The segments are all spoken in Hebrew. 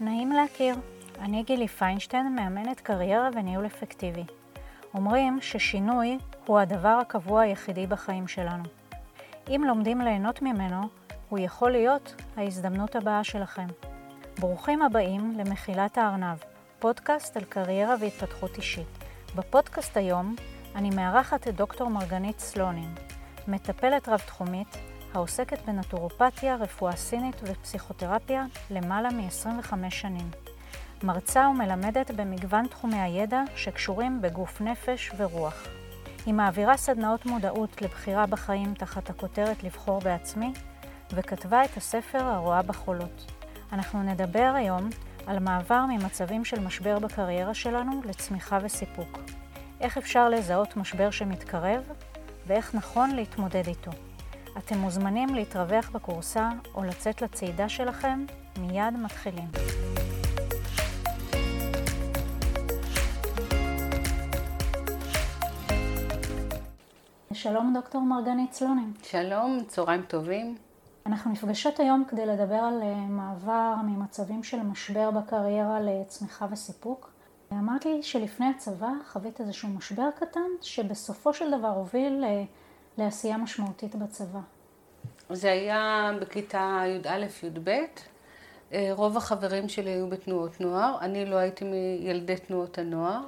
נעים להכיר. אני גילי פיינשטיין, מאמנת קריירה וניהול אפקטיבי. אומרים ששינוי הוא הדבר הקבוע היחידי בחיים שלנו. אם לומדים ליהנות ממנו, הוא יכול להיות ההזדמנות הבאה שלכם. ברוכים הבאים למחילת הארנב, פודקאסט על קריירה והתפתחות אישית. בפודקאסט היום אני מארחת את דוקטור מרגנית סלונין, מטפלת רב-תחומית העוסקת בנטורופתיה, רפואה סינית ופסיכותרפיה למעלה מ-25 שנים. מרצה ומלמדת במגוון תחומי הידע שקשורים בגוף נפש ורוח. היא מעבירה סדנאות מודעות לבחירה בחיים תחת הכותרת לבחור בעצמי, וכתבה את הספר הרואה בחולות. אנחנו נדבר היום על מעבר ממצבים של משבר בקריירה שלנו לצמיחה וסיפוק. איך אפשר לזהות משבר שמתקרב, ואיך נכון להתמודד איתו. אתם מוזמנים להתרווח בקורסה או לצאת לצעידה שלכם, מיד מתחילים. שלום דוקטור מרגנית סלונים. שלום, צהריים טובים. אנחנו נפגשות היום כדי לדבר על אה, מעבר ממצבים של משבר בקריירה לצמיחה וסיפוק. אמרת לי שלפני הצבא חווית איזשהו משבר קטן שבסופו של דבר הוביל אה, לעשייה משמעותית בצבא. זה היה בכיתה י"א-י"ב. אה, רוב החברים שלי היו בתנועות נוער, אני לא הייתי מילדי תנועות הנוער,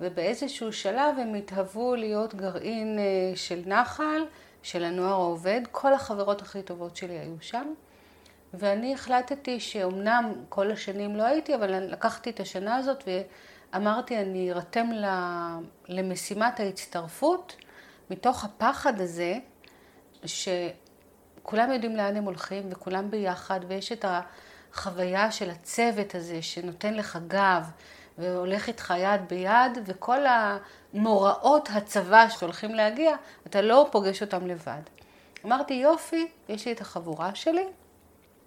ובאיזשהו שלב הם התהוו להיות גרעין אה, של נחל, של הנוער העובד. כל החברות הכי טובות שלי היו שם, ואני החלטתי שאומנם כל השנים לא הייתי, אבל לקחתי את השנה הזאת ואמרתי, אני ארתם למשימת ההצטרפות, מתוך הפחד הזה, שכולם יודעים לאן הם הולכים וכולם ביחד, ויש את החוויה של הצוות הזה שנותן לך גב והולך איתך יד ביד, וכל המוראות הצבא שהולכים להגיע, אתה לא פוגש אותם לבד. אמרתי, יופי, יש לי את החבורה שלי.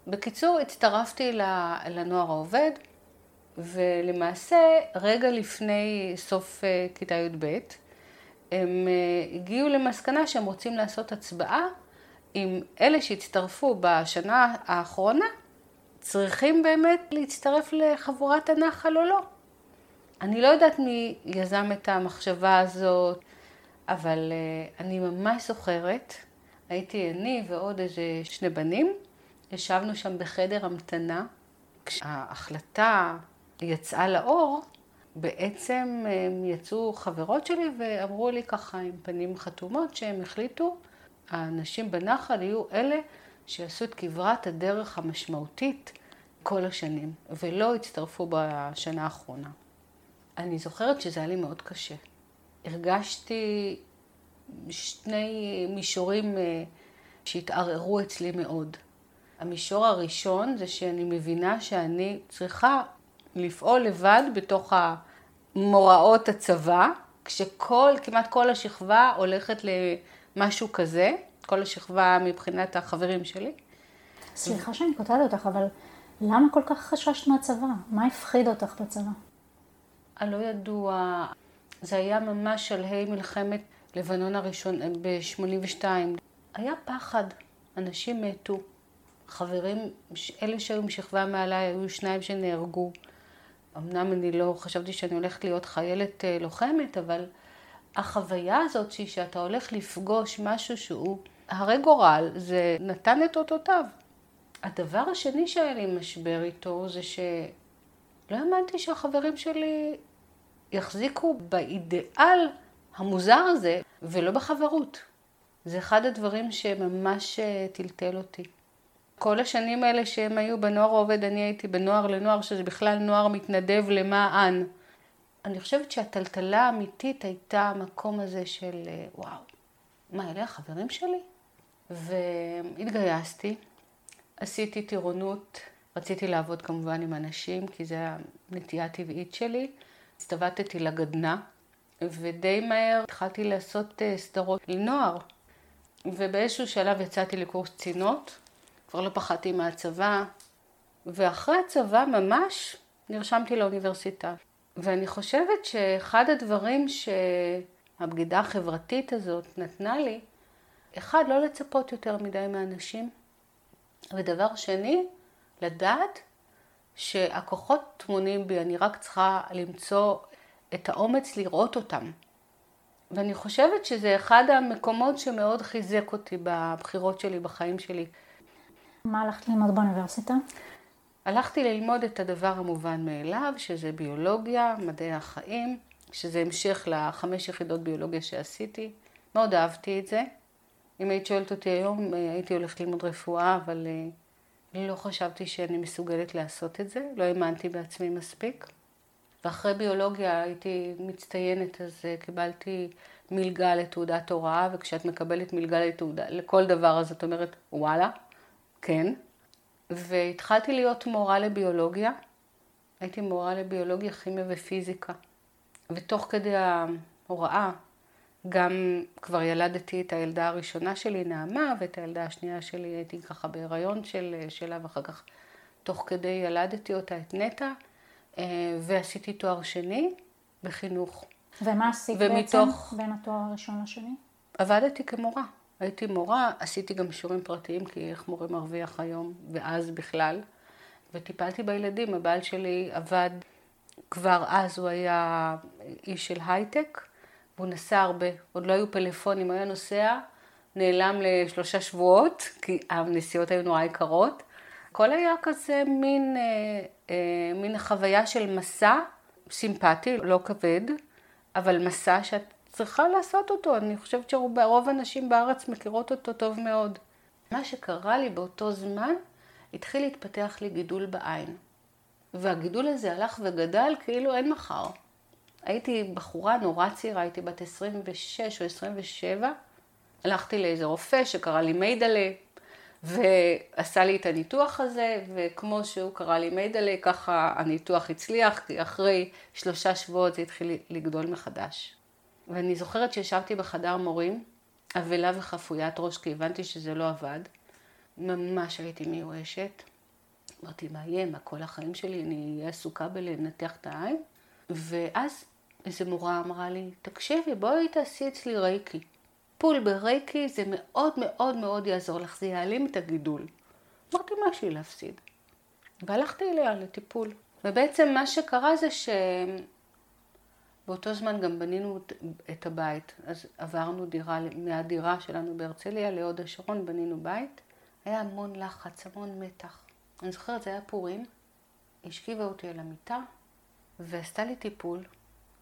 בקיצור, הצטרפתי לנוער העובד, ולמעשה, רגע לפני סוף אה, כיתה י"ב, הם אה, הגיעו למסקנה שהם רוצים לעשות הצבעה אם אלה שהצטרפו בשנה האחרונה צריכים באמת להצטרף לחבורת הנחל או לא. אני לא יודעת מי יזם את המחשבה הזאת, אבל אה, אני ממש זוכרת, הייתי אני ועוד איזה שני בנים, ישבנו שם בחדר המתנה, כשההחלטה יצאה לאור, בעצם הם יצאו חברות שלי ואמרו לי ככה עם פנים חתומות שהם החליטו, האנשים בנחל יהיו אלה שיעשו את כברת הדרך המשמעותית כל השנים, ולא הצטרפו בשנה האחרונה. אני זוכרת שזה היה לי מאוד קשה. הרגשתי שני מישורים אה, שהתערערו אצלי מאוד. המישור הראשון זה שאני מבינה שאני צריכה לפעול לבד בתוך המוראות הצבא, כשכל, כמעט כל השכבה הולכת למשהו כזה, כל השכבה מבחינת החברים שלי. סליחה שאני קוטעת אותך, אבל למה כל כך חששת מהצבא? מה הפחיד אותך בצבא? הלא ידוע, זה היה ממש שלהי מלחמת לבנון הראשון ב-82. היה פחד, אנשים מתו. חברים, אלה שהיו משכבה מעליי, היו שניים שנהרגו. אמנם אני לא חשבתי שאני הולכת להיות חיילת אה, לוחמת, אבל החוויה הזאת שהיא שאתה הולך לפגוש משהו שהוא הרי גורל, זה נתן את אותותיו. הדבר השני שהיה לי משבר איתו זה שלא האמנתי שהחברים שלי יחזיקו באידיאל המוזר הזה ולא בחברות. זה אחד הדברים שממש אה, טלטל אותי. כל השנים האלה שהם היו בנוער העובד, אני הייתי בנוער לנוער, שזה בכלל נוער מתנדב למען. אני חושבת שהטלטלה האמיתית הייתה המקום הזה של אה, וואו, מה, אלה החברים שלי? והתגייסתי, עשיתי טירונות, רציתי לעבוד כמובן עם אנשים, כי זו הנטייה הטבעית שלי. הצטוותתי לגדנ"ע, ודי מהר התחלתי לעשות אה, סדרות לנוער. ובאיזשהו שלב יצאתי לקורס קצינות, כבר לא פחדתי מהצבא, ואחרי הצבא ממש נרשמתי לאוניברסיטה. ואני חושבת שאחד הדברים שהבגידה החברתית הזאת נתנה לי, אחד, לא לצפות יותר מדי מאנשים, ודבר שני, לדעת שהכוחות טמונים בי, אני רק צריכה למצוא את האומץ לראות אותם. ואני חושבת שזה אחד המקומות שמאוד חיזק אותי בבחירות שלי, בחיים שלי. מה הלכת ללמוד באוניברסיטה? הלכתי ללמוד את הדבר המובן מאליו, שזה ביולוגיה, מדעי החיים, שזה המשך לחמש יחידות ביולוגיה שעשיתי. מאוד אהבתי את זה. אם היית שואלת אותי היום, הייתי הולכת ללמוד רפואה, אבל אה, לא חשבתי שאני מסוגלת לעשות את זה, לא האמנתי בעצמי מספיק. ואחרי ביולוגיה הייתי מצטיינת, אז אה, קיבלתי מלגה לתעודת הוראה, וכשאת מקבלת מלגה לתעודה, לכל דבר, אז את אומרת, וואלה, כן. והתחלתי להיות מורה לביולוגיה. הייתי מורה לביולוגיה, כימיה ופיזיקה. ותוך כדי ההוראה, גם כבר ילדתי את הילדה הראשונה שלי, נעמה, ואת הילדה השנייה שלי הייתי ככה בהיריון של, שלה, ואחר כך תוך כדי ילדתי אותה, את נטע. אה, ועשיתי תואר שני בחינוך. ומה עשית ומתוך... בעצם בין התואר הראשון לשני? עבדתי כמורה. הייתי מורה, עשיתי גם שיעורים פרטיים, כי איך מורה מרוויח היום, ואז בכלל. וטיפלתי בילדים. הבעל שלי עבד, כבר אז הוא היה איש של הייטק, והוא נסע הרבה. עוד לא היו פלאפונים, היה נוסע, נעלם לשלושה שבועות, כי הנסיעות היו נורא יקרות. הכל היה כזה מין, אה, אה, מין חוויה של מסע סימפטי, לא כבד, אבל מסע שאת צריכה לעשות אותו. אני חושבת שרוב הנשים בארץ מכירות אותו טוב מאוד. מה שקרה לי באותו זמן, התחיל להתפתח לי גידול בעין. והגידול הזה הלך וגדל כאילו אין מחר. הייתי בחורה נורא צעירה, הייתי בת 26 או 27. הלכתי לאיזה רופא שקרא לי מיידלה, ועשה לי את הניתוח הזה, וכמו שהוא קרא לי מיידלה, ככה הניתוח הצליח, כי אחרי שלושה שבועות זה התחיל לגדול מחדש. ואני זוכרת שישבתי בחדר מורים, אבלה וחפוית ראש, כי הבנתי שזה לא עבד. ממש הייתי מיואשת. אמרתי, מה יהיה? מה כל החיים שלי? אני אהיה עסוקה בלנתח את העין? ואז איזה מורה אמרה לי, תקשיבי, בואי תעשי אצלי רייקי. טיפול ברייקי זה מאוד מאוד מאוד יעזור לך, זה יעלים את הגידול. אמרתי, מה יש לי להפסיד? והלכתי אליה לטיפול. ובעצם מה שקרה זה שבאותו זמן גם בנינו את הבית. אז עברנו דירה, מהדירה שלנו בהרצליה להוד השרון, בנינו בית. היה המון לחץ, המון מתח. אני זוכרת, זה היה פורים, השכיבה אותי על המיטה ועשתה לי טיפול,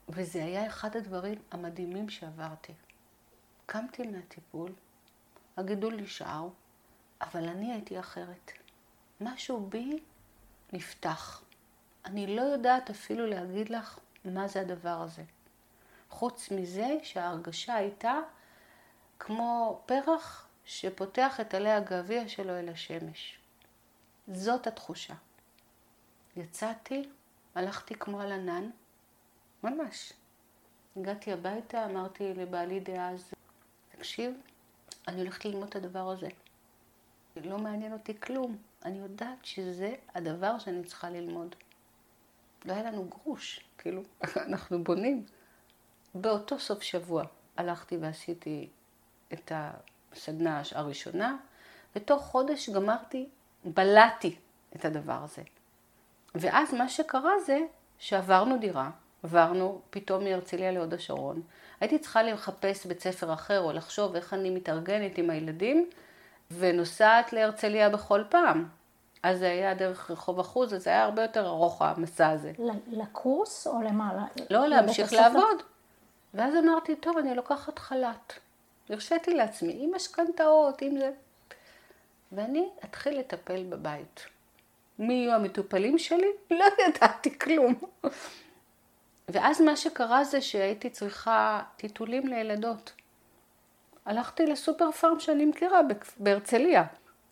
וזה היה אחד הדברים המדהימים שעברתי. קמתי מהטיפול, הגידול נשאר, אבל אני הייתי אחרת. משהו בי נפתח. אני לא יודעת אפילו להגיד לך מה זה הדבר הזה. חוץ מזה שההרגשה הייתה כמו פרח שפותח את עלי הגביע שלו אל השמש. זאת התחושה. יצאתי, הלכתי כמו על ענן, ממש. הגעתי הביתה, אמרתי לבעלי דאז, תקשיב, אני הולכת ללמוד את הדבר הזה. לא מעניין אותי כלום. אני יודעת שזה הדבר שאני צריכה ללמוד. לא היה לנו גרוש, כאילו, אנחנו בונים. באותו סוף שבוע הלכתי ועשיתי את הסדנה הראשונה, ותוך חודש גמרתי, בלעתי את הדבר הזה. ואז מה שקרה זה שעברנו דירה, עברנו פתאום מהרצליה להוד השרון. הייתי צריכה לחפש בית ספר אחר או לחשוב איך אני מתארגנת עם הילדים ונוסעת להרצליה בכל פעם. אז זה היה דרך רחוב אחוז, אז זה היה הרבה יותר ארוך המסע הזה. לקורס או למה? לא, להמשיך לעבוד. ואז אמרתי, טוב, אני לוקחת חל"ת. הרשיתי לעצמי, עם משכנתאות, עם זה. ואני אתחיל לטפל בבית. מי יהיו המטופלים שלי? לא ידעתי כלום. ואז מה שקרה זה שהייתי צריכה טיטולים לילדות. הלכתי לסופר פארם שאני מכירה בהרצליה.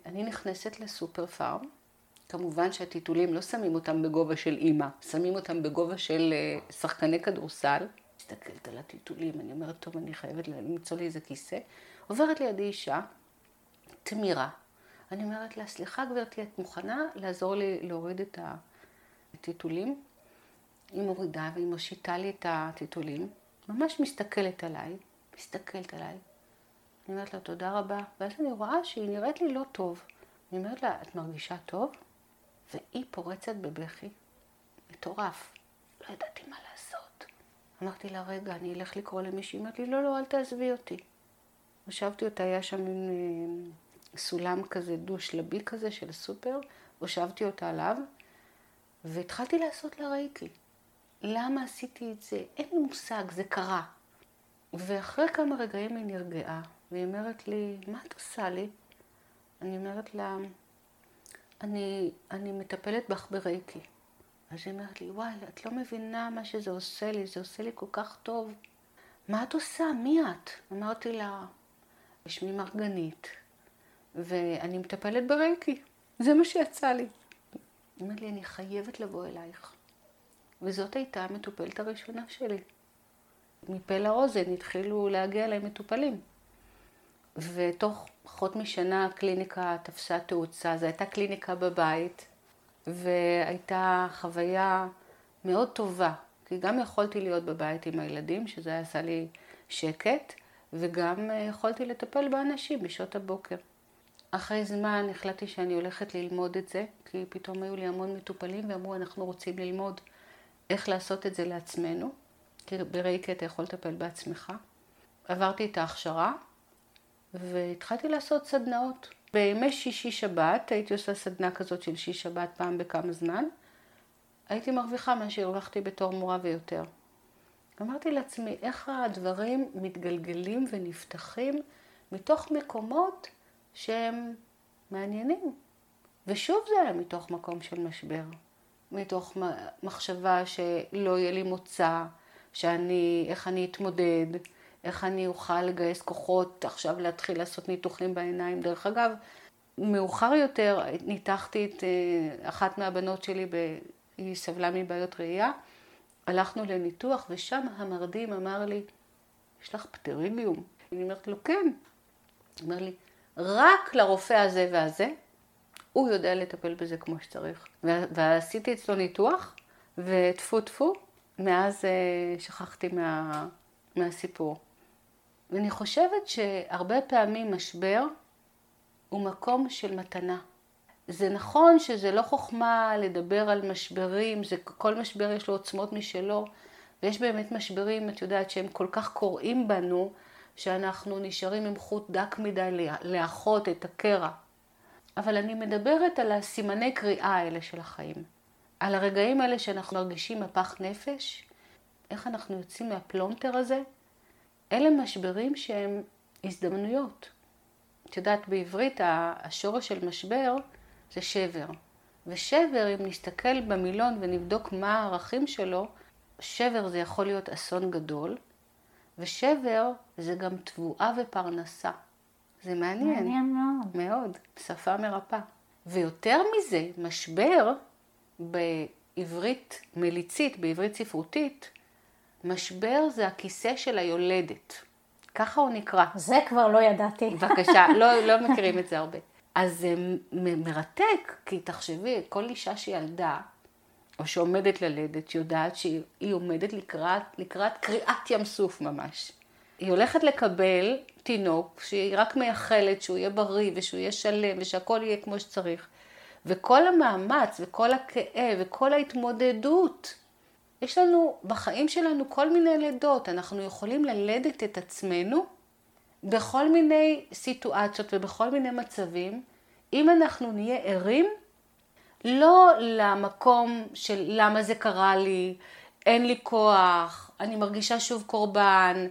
אני נכנסת לסופר פארם, כמובן שהטיטולים לא שמים אותם בגובה של אימא, שמים אותם בגובה של אה, שחקני כדורסל. מסתכלת על הטיטולים, אני אומרת, טוב, אני חייבת למצוא לי איזה כיסא. עוברת לידי אישה, תמירה. אני אומרת לה, סליחה גברתי, את מוכנה לעזור לי להוריד את הטיטולים? היא מורידה והיא מושיטה לי את הטיטולים, ממש מסתכלת עליי, מסתכלת עליי. אני אומרת לה, תודה רבה, ואז אני רואה שהיא נראית לי לא טוב. אני אומרת לה, את מרגישה טוב? והיא פורצת בבכי מטורף. לא ידעתי מה לעשות. אמרתי לה, רגע, אני אלך לקרוא למישהי. אמרתי לי, לא, לא, אל תעזבי אותי. הושבתי אותה, היה שם מין אה, סולם כזה דו-שלבי כזה של סופר, הושבתי אותה עליו, והתחלתי לעשות לה רייקי. למה עשיתי את זה? אין לי מושג, זה קרה. ואחרי כמה רגעים היא נרגעה, והיא אומרת לי, מה את עושה לי? אני אומרת לה, אני, אני מטפלת בך ברייקי. אז היא אומרת לי, וואי, את לא מבינה מה שזה עושה לי, זה עושה לי כל כך טוב. מה את עושה? מי את? אמרתי לה, שמי מרגנית, ואני מטפלת ברייקי. זה מה שיצא לי. היא אומרת לי, אני חייבת לבוא אלייך. וזאת הייתה המטופלת הראשונה שלי. מפה לאוזן התחילו להגיע אליי מטופלים. ותוך פחות משנה הקליניקה תפסה תאוצה. זו הייתה קליניקה בבית, והייתה חוויה מאוד טובה. כי גם יכולתי להיות בבית עם הילדים, שזה היה עשה לי שקט, וגם אה, יכולתי לטפל באנשים בשעות הבוקר. אחרי זמן החלטתי שאני הולכת ללמוד את זה, כי פתאום היו לי המון מטופלים ואמרו, אנחנו רוצים ללמוד איך לעשות את זה לעצמנו, כי ברייקי אתה יכול לטפל בעצמך. עברתי את ההכשרה והתחלתי לעשות סדנאות. בימי שישי שבת הייתי עושה סדנה כזאת של שישי שבת פעם בכמה זמן. הייתי מרוויחה מה שהרווחתי בתור מורה ויותר. אמרתי לעצמי, איך הדברים מתגלגלים ונפתחים מתוך מקומות שהם מעניינים. ושוב זה היה מתוך מקום של משבר. מתוך מחשבה שלא יהיה לי מוצא, שאני, איך אני אתמודד, איך אני אוכל לגייס כוחות עכשיו להתחיל לעשות ניתוחים בעיניים. דרך אגב, מאוחר יותר ניתחתי את אה, אחת מהבנות שלי, היא סבלה מבעיות ראייה, הלכנו לניתוח ושם המרדים אמר לי, יש לך פטריגיום? אני אומרת לו, כן. הוא אומר לי, רק לרופא הזה והזה הוא יודע לטפל בזה כמו שצריך. ועשיתי אצלו ניתוח, וטפו טפו, מאז אה, שכחתי מה, מהסיפור. ואני חושבת שהרבה פעמים משבר הוא מקום של מתנה. זה נכון שזה לא חוכמה לדבר על משברים, זה, כל משבר יש לו עוצמות משלו, ויש באמת משברים, את יודעת, שהם כל כך קוראים בנו, שאנחנו נשארים עם חוט דק מדי לאחות את הקרע. אבל אני מדברת על הסימני קריאה האלה של החיים. על הרגעים האלה שאנחנו מרגישים מפח נפש, איך אנחנו יוצאים מהפלונטר הזה. אלה משברים שהם הזדמנויות. את יודעת, בעברית השורש של משבר זה שבר. ושבר, אם נסתכל במילון ונבדוק מה הערכים שלו, שבר זה יכול להיות אסון גדול, ושבר זה גם תבואה ופרנסה. זה מעניין. מעניין מאוד. מאוד. שפה מרפאה. ויותר מזה, משבר בעברית מליצית, בעברית ספרותית, משבר זה הכיסא של היולדת. ככה הוא נקרא. זה כבר לא ידעתי. בבקשה, לא, לא מכירים את זה הרבה. אז זה מרתק, כי תחשבי, כל אישה שילדה, או שעומדת ללדת, יודעת שהיא עומדת לקראת, לקראת קריעת ים סוף ממש. היא הולכת לקבל תינוק שהיא רק מייחלת שהוא יהיה בריא ושהוא יהיה שלם ושהכול יהיה כמו שצריך. וכל המאמץ וכל הכאב וכל ההתמודדות, יש לנו בחיים שלנו כל מיני לידות. אנחנו יכולים ללדת את עצמנו בכל מיני סיטואציות ובכל מיני מצבים, אם אנחנו נהיה ערים לא למקום של למה זה קרה לי, אין לי כוח, אני מרגישה שוב קורבן,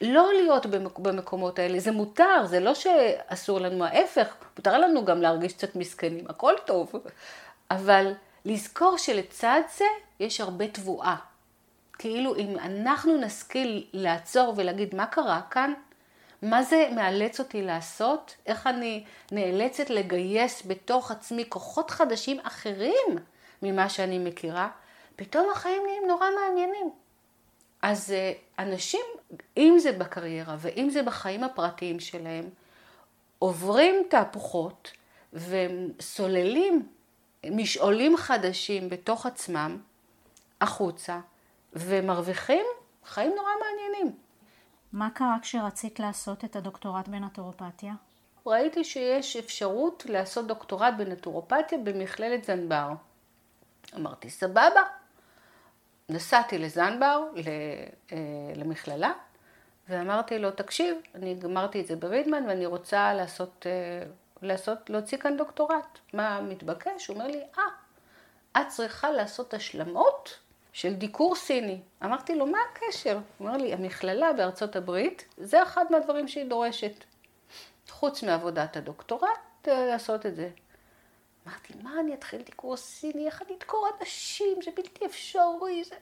לא להיות במקומות האלה, זה מותר, זה לא שאסור לנו, ההפך, מותר לנו גם להרגיש קצת מסכנים, הכל טוב, אבל לזכור שלצד זה יש הרבה תבואה. כאילו אם אנחנו נשכיל לעצור ולהגיד מה קרה כאן, מה זה מאלץ אותי לעשות, איך אני נאלצת לגייס בתוך עצמי כוחות חדשים אחרים ממה שאני מכירה, פתאום החיים נהיים נורא מעניינים. אז אה, אנשים, אם זה בקריירה ואם זה בחיים הפרטיים שלהם, עוברים תהפוכות וסוללים משעולים חדשים בתוך עצמם החוצה ומרוויחים חיים נורא מעניינים. מה קרה כשרצית לעשות את הדוקטורט בנטורופתיה? ראיתי שיש אפשרות לעשות דוקטורט בנטורופתיה במכללת זנבר. אמרתי, סבבה. נסעתי לזנבר, אה, למכללה, ואמרתי לו, תקשיב, אני גמרתי את זה ברידמן ואני רוצה לעשות, אה, לעשות, להוציא כאן דוקטורט. מה מתבקש? הוא אומר לי, אה, את צריכה לעשות השלמות של דיקור סיני. אמרתי לו, מה הקשר? הוא אומר לי, המכללה בארצות הברית, זה אחד מהדברים שהיא דורשת. חוץ מעבודת הדוקטורט, אה, לעשות את זה. אמרתי, מה אני אתחיל דיקור סיני? איך אני אדקור אנשים? זה בלתי אפשרי. זה...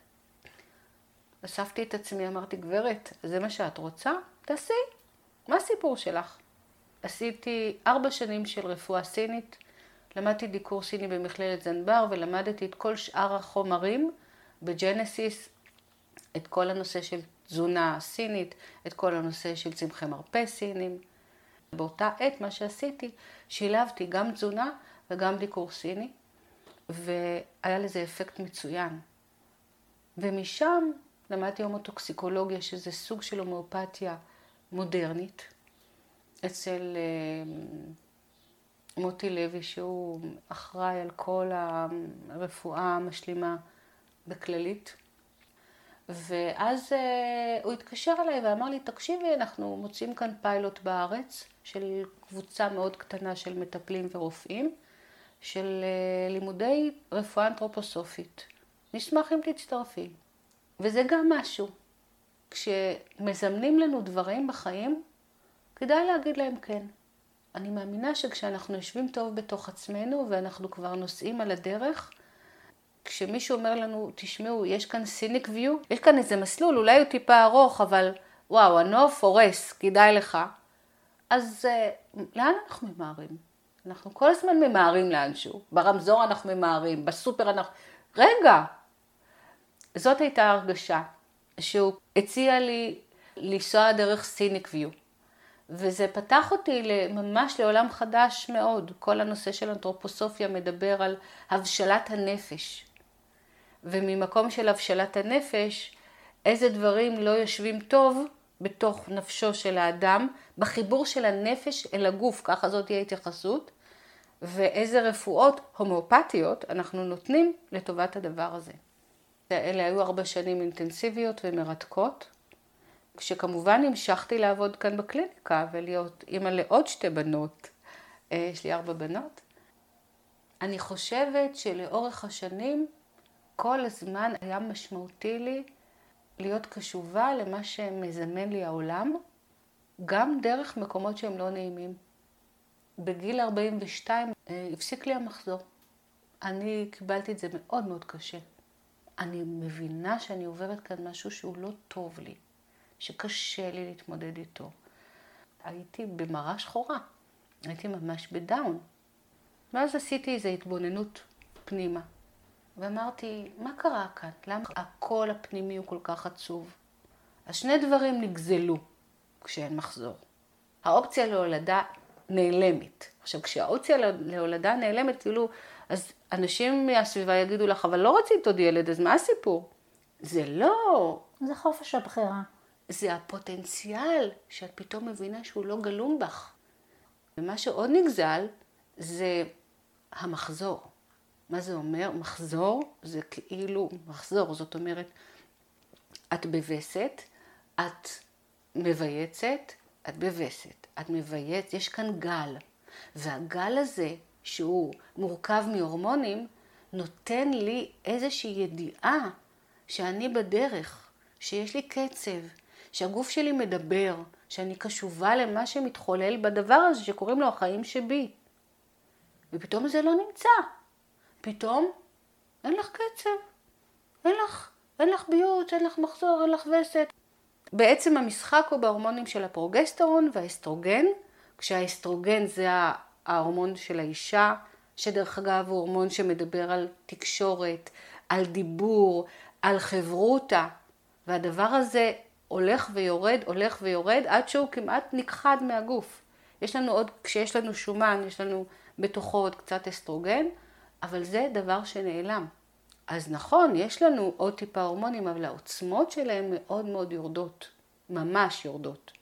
אספתי את עצמי, אמרתי, גברת, זה מה שאת רוצה? תעשי. מה הסיפור שלך? עשיתי ארבע שנים של רפואה סינית, למדתי דיקור סיני במכללת זנבר ולמדתי את כל שאר החומרים בג'נסיס, את כל הנושא של תזונה סינית, את כל הנושא של צמחי מרפא סינים. באותה עת מה שעשיתי, שילבתי גם תזונה וגם דיקור סיני, והיה לזה אפקט מצוין. ומשם למדתי הומוטוקסיקולוגיה, שזה סוג של הומואפתיה מודרנית, אצל אה, מוטי לוי, שהוא אחראי על כל הרפואה המשלימה בכללית. ואז אה, הוא התקשר אליי ואמר לי, תקשיבי, אנחנו מוצאים כאן פיילוט בארץ של קבוצה מאוד קטנה של מטפלים ורופאים, של אה, לימודי רפואה אנתרופוסופית. נשמח אם תצטרפי. וזה גם משהו. כשמזמנים לנו דברים בחיים, כדאי להגיד להם כן. אני מאמינה שכשאנחנו יושבים טוב בתוך עצמנו ואנחנו כבר נוסעים על הדרך, כשמישהו אומר לנו, תשמעו, יש כאן סיניק ויו, יש כאן איזה מסלול, אולי הוא טיפה ארוך, אבל וואו, הנוף הורס, כדאי לך. אז uh, לאן אנחנו ממהרים? אנחנו כל הזמן ממהרים לאנשהו. ברמזור אנחנו ממהרים, בסופר אנחנו... רגע, זאת הייתה הרגשה, שהוא הציע לי לנסוע דרך סיניק ויו. וזה פתח אותי ממש לעולם חדש מאוד. כל הנושא של אנתרופוסופיה מדבר על הבשלת הנפש. וממקום של הבשלת הנפש, איזה דברים לא יושבים טוב בתוך נפשו של האדם, בחיבור של הנפש אל הגוף, ככה זאת תהיה התייחסות, ואיזה רפואות הומאופתיות אנחנו נותנים לטובת הדבר הזה. אלה היו ארבע שנים אינטנסיביות ומרתקות, כשכמובן המשכתי לעבוד כאן בקליניקה ולהיות אימא לעוד שתי בנות, אה, יש לי ארבע בנות. אני חושבת שלאורך השנים כל הזמן היה משמעותי לי להיות קשובה למה שמזמן לי העולם, גם דרך מקומות שהם לא נעימים. בגיל 42 אה, הפסיק לי המחזור. אני קיבלתי את זה מאוד מאוד קשה. אני מבינה שאני עוברת כאן משהו שהוא לא טוב לי, שקשה לי להתמודד איתו. הייתי במראה שחורה, הייתי ממש בדאון. ואז עשיתי איזו התבוננות פנימה, ואמרתי, מה קרה כאן? למה הקול הפנימי הוא כל כך עצוב? אז שני דברים נגזלו כשאין מחזור. האופציה להולדה נעלמת. עכשיו, כשהאופציה להולדה נעלמת, כאילו, אז אנשים מהסביבה יגידו לך, אבל לא רצית עוד ילד, אז מה הסיפור? זה לא. זה חופש הבחירה. זה הפוטנציאל שאת פתאום מבינה שהוא לא גלום בך. ומה שעוד נגזל זה המחזור. מה זה אומר? מחזור זה כאילו מחזור, זאת אומרת, את בווסת, את מבייצת, את בווסת, את מבייצת, יש כאן גל, והגל הזה שהוא מורכב מהורמונים, נותן לי איזושהי ידיעה שאני בדרך, שיש לי קצב, שהגוף שלי מדבר, שאני קשובה למה שמתחולל בדבר הזה שקוראים לו החיים שבי. ופתאום זה לא נמצא. פתאום אין לך קצב, אין לך, אין לך ביוץ, אין לך מחזור, אין לך וסת. בעצם המשחק הוא בהורמונים של הפרוגסטרון והאסטרוגן, כשהאסטרוגן זה ההורמון של האישה, שדרך אגב הוא הורמון שמדבר על תקשורת, על דיבור, על חברותה, והדבר הזה הולך ויורד, הולך ויורד, עד שהוא כמעט נכחד מהגוף. יש לנו עוד, כשיש לנו שומן, יש לנו בתוכו עוד קצת אסטרוגן, אבל זה דבר שנעלם. אז נכון, יש לנו עוד טיפה הורמונים, אבל העוצמות שלהם מאוד מאוד יורדות, ממש יורדות.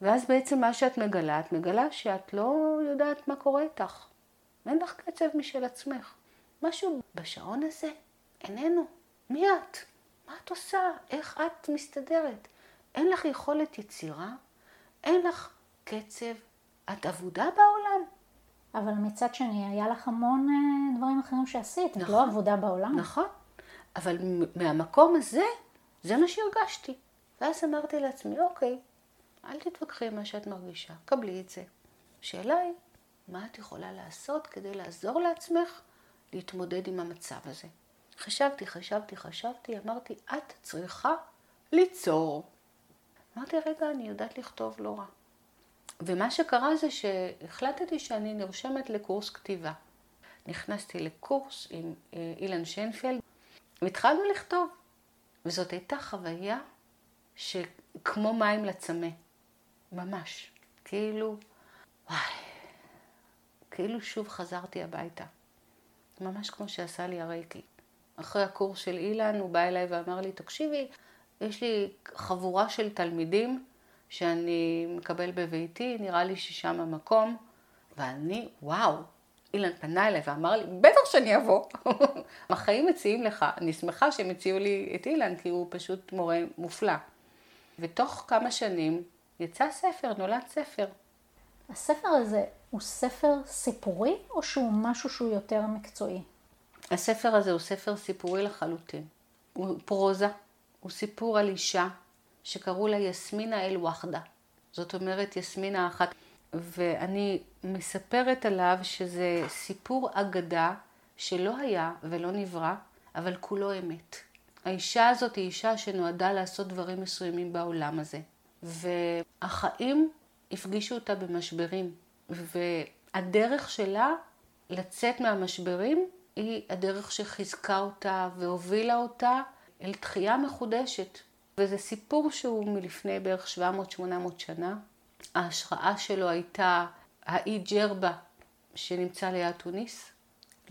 ואז בעצם מה שאת מגלה, את מגלה שאת לא יודעת מה קורה איתך. אין לך קצב משל עצמך. משהו בשעון הזה איננו. מי את? מה את עושה? איך את מסתדרת? אין לך יכולת יצירה? אין לך קצב? את אבודה בעולם? אבל מצד שני, היה לך המון אה, דברים אחרים שעשית, נכון, את לא עבודה בעולם. נכון, אבל מהמקום הזה, זה מה שהרגשתי. ואז אמרתי לעצמי, אוקיי, אל תתווכחי עם מה שאת מרגישה, קבלי את זה. השאלה היא, מה את יכולה לעשות כדי לעזור לעצמך להתמודד עם המצב הזה? חשבתי, חשבתי, חשבתי, אמרתי, את צריכה ליצור. אמרתי, רגע, אני יודעת לכתוב לא רע. ומה שקרה זה שהחלטתי שאני נרשמת לקורס כתיבה. נכנסתי לקורס עם אה, אילן שיינפלד, והתחלנו לכתוב. וזאת הייתה חוויה שכמו מים לצמא. ממש. כאילו, וואי, כאילו שוב חזרתי הביתה. ממש כמו שעשה לי הרייקי. אחרי הקורס של אילן, הוא בא אליי ואמר לי, תקשיבי, יש לי חבורה של תלמידים שאני מקבל בביתי, נראה לי ששם המקום, ואני, וואו, אילן פנה אליי ואמר לי, בטח שאני אבוא. החיים מציעים לך, אני שמחה שהם הציעו לי את אילן, כי הוא פשוט מורה מופלא. ותוך כמה שנים יצא ספר, נולד ספר. הספר הזה הוא ספר סיפורי, או שהוא משהו שהוא יותר מקצועי? הספר הזה הוא ספר סיפורי לחלוטין. הוא פרוזה, הוא סיפור על אישה שקראו לה יסמינה אל-וחדה. זאת אומרת יסמינה אחת. ואני מספרת עליו שזה סיפור אגדה שלא היה ולא נברא, אבל כולו אמת. האישה הזאת היא אישה שנועדה לעשות דברים מסוימים בעולם הזה. והחיים הפגישו אותה במשברים, והדרך שלה לצאת מהמשברים היא הדרך שחיזקה אותה והובילה אותה אל תחייה מחודשת. וזה סיפור שהוא מלפני בערך 700-800 שנה. ההשראה שלו הייתה האי ג'רבה שנמצא ליד תוניס.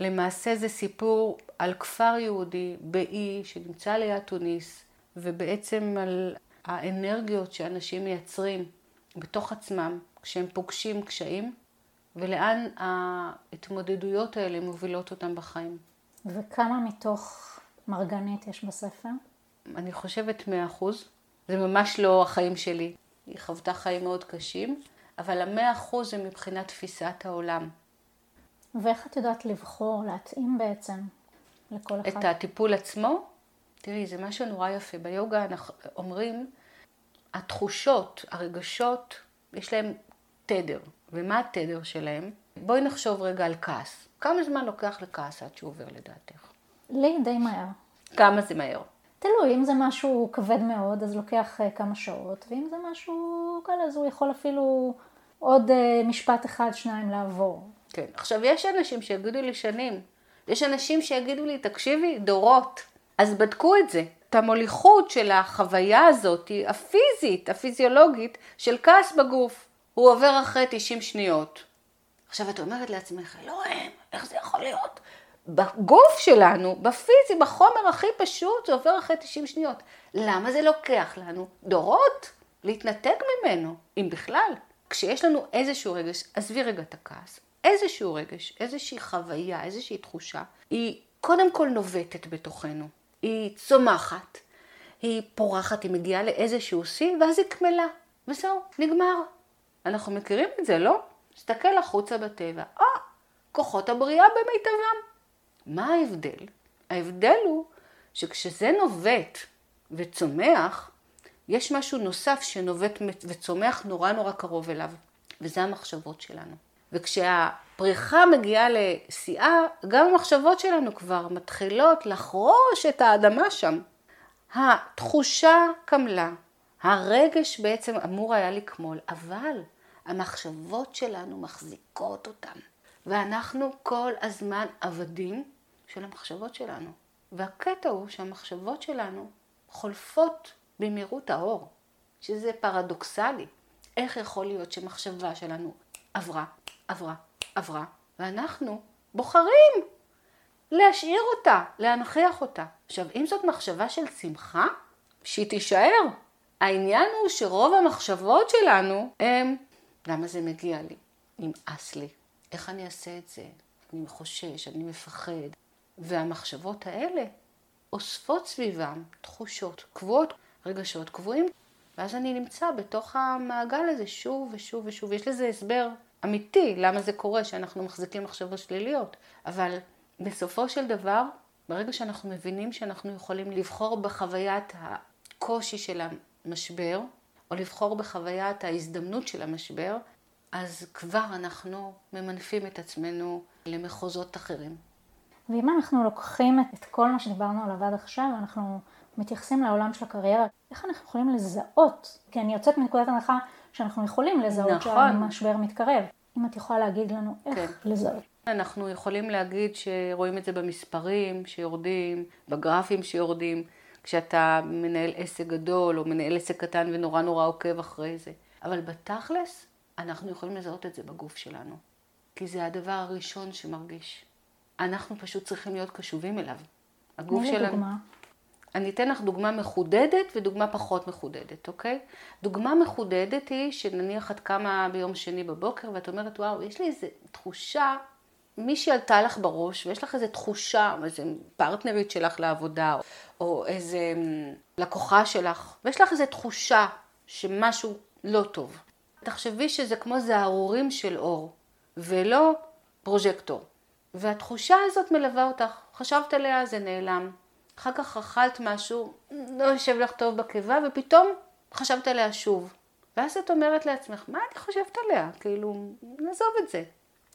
למעשה זה סיפור על כפר יהודי באי שנמצא ליד תוניס, ובעצם על האנרגיות שאנשים מייצרים בתוך עצמם כשהם פוגשים קשיים, ולאן ההתמודדויות האלה מובילות אותם בחיים. וכמה מתוך מרגנית יש בספר? אני חושבת מאה אחוז. זה ממש לא החיים שלי. היא חוותה חיים מאוד קשים, אבל המאה אחוז זה מבחינת תפיסת העולם. ואיך את יודעת לבחור, להתאים בעצם לכל אחד? את הטיפול עצמו? תראי, זה משהו נורא יפה. ביוגה אנחנו אומרים, התחושות, הרגשות, יש להם תדר. ומה התדר שלהם? בואי נחשוב רגע על כעס. כמה זמן לוקח לכעס עד שהוא עובר לדעתך? לי די מהר. כמה זה מהר? תלוי, אם זה משהו כבד מאוד, אז לוקח uh, כמה שעות, ואם זה משהו קל, אז הוא יכול אפילו עוד uh, משפט אחד, שניים לעבור. כן. עכשיו, יש אנשים שיגידו לי שנים. יש אנשים שיגידו לי, תקשיבי, דורות. אז בדקו את זה. את המוליכות של החוויה הזאת, הפיזית, הפיזיולוגית, של כעס בגוף. הוא עובר אחרי 90 שניות. עכשיו, את אומרת לעצמך, אלוהים, איך זה יכול להיות? בגוף שלנו, בפיזי, בחומר הכי פשוט, זה עובר אחרי 90 שניות. למה זה לוקח לנו דורות להתנתק ממנו, אם בכלל? כשיש לנו איזשהו רגש, עזבי רגע את הכעס, איזשהו רגש, איזושהי חוויה, איזושהי תחושה, היא קודם כל נובטת בתוכנו. היא צומחת, היא פורחת, היא מגיעה לאיזשהו שיא, ואז היא קמלה, וזהו, נגמר. אנחנו מכירים את זה, לא? תסתכל החוצה בטבע, אה, כוחות הבריאה במיטבם. מה ההבדל? ההבדל הוא שכשזה נובט וצומח, יש משהו נוסף שנובט וצומח נורא נורא קרוב אליו, וזה המחשבות שלנו. וכשהפריחה מגיעה לשיאה, גם המחשבות שלנו כבר מתחילות לחרוש את האדמה שם. התחושה קמלה, הרגש בעצם אמור היה לקמול, אבל המחשבות שלנו מחזיקות אותן. ואנחנו כל הזמן עבדים של המחשבות שלנו. והקטע הוא שהמחשבות שלנו חולפות במהירות האור, שזה פרדוקסלי. איך יכול להיות שמחשבה שלנו עברה, עברה, עברה, ואנחנו בוחרים להשאיר אותה, להנכיח אותה. עכשיו, אם זאת מחשבה של שמחה, שהיא תישאר. העניין הוא שרוב המחשבות שלנו הם, למה זה מגיע לי? נמאס לי. איך אני אעשה את זה? אני חושש, אני מפחד. והמחשבות האלה אוספות סביבם תחושות קבועות, רגשות קבועים, ואז אני נמצא בתוך המעגל הזה שוב ושוב ושוב. יש לזה הסבר אמיתי למה זה קורה, שאנחנו מחזיקים מחשבות שליליות. אבל בסופו של דבר, ברגע שאנחנו מבינים שאנחנו יכולים לבחור בחוויית הקושי של המשבר, או לבחור בחוויית ההזדמנות של המשבר, אז כבר אנחנו ממנפים את עצמנו למחוזות אחרים. ואם אנחנו לוקחים את כל מה שדיברנו עליו עד עכשיו, אנחנו מתייחסים לעולם של הקריירה, איך אנחנו יכולים לזהות? כי אני יוצאת מנקודת הנחה שאנחנו יכולים לזהות נכון. שהמשבר מתקרב. אם את יכולה להגיד לנו איך כן. לזהות. אנחנו יכולים להגיד שרואים את זה במספרים שיורדים, בגרפים שיורדים, כשאתה מנהל עסק גדול או מנהל עסק קטן ונורא נורא עוקב אחרי זה. אבל בתכלס, אנחנו יכולים לזהות את זה בגוף שלנו. כי זה הדבר הראשון שמרגיש. אנחנו פשוט צריכים להיות קשובים אליו. הגוף שלנו... דוגמה. אני אתן לך דוגמה מחודדת ודוגמה פחות מחודדת, אוקיי? דוגמה מחודדת היא שנניח את קמה ביום שני בבוקר ואת אומרת, וואו, יש לי איזו תחושה, מישהי עלתה לך בראש ויש לך איזו תחושה, איזו פרטנרית שלך לעבודה, או איזו אמ, לקוחה שלך, ויש לך איזו תחושה שמשהו לא טוב. תחשבי שזה כמו זערורים של אור, ולא פרוז'קטור. והתחושה הזאת מלווה אותך. חשבת עליה, זה נעלם. אחר כך אכלת משהו, לא יושב לך טוב בקיבה, ופתאום חשבת עליה שוב. ואז את אומרת לעצמך, מה אני חושבת עליה? כאילו, נעזוב את זה.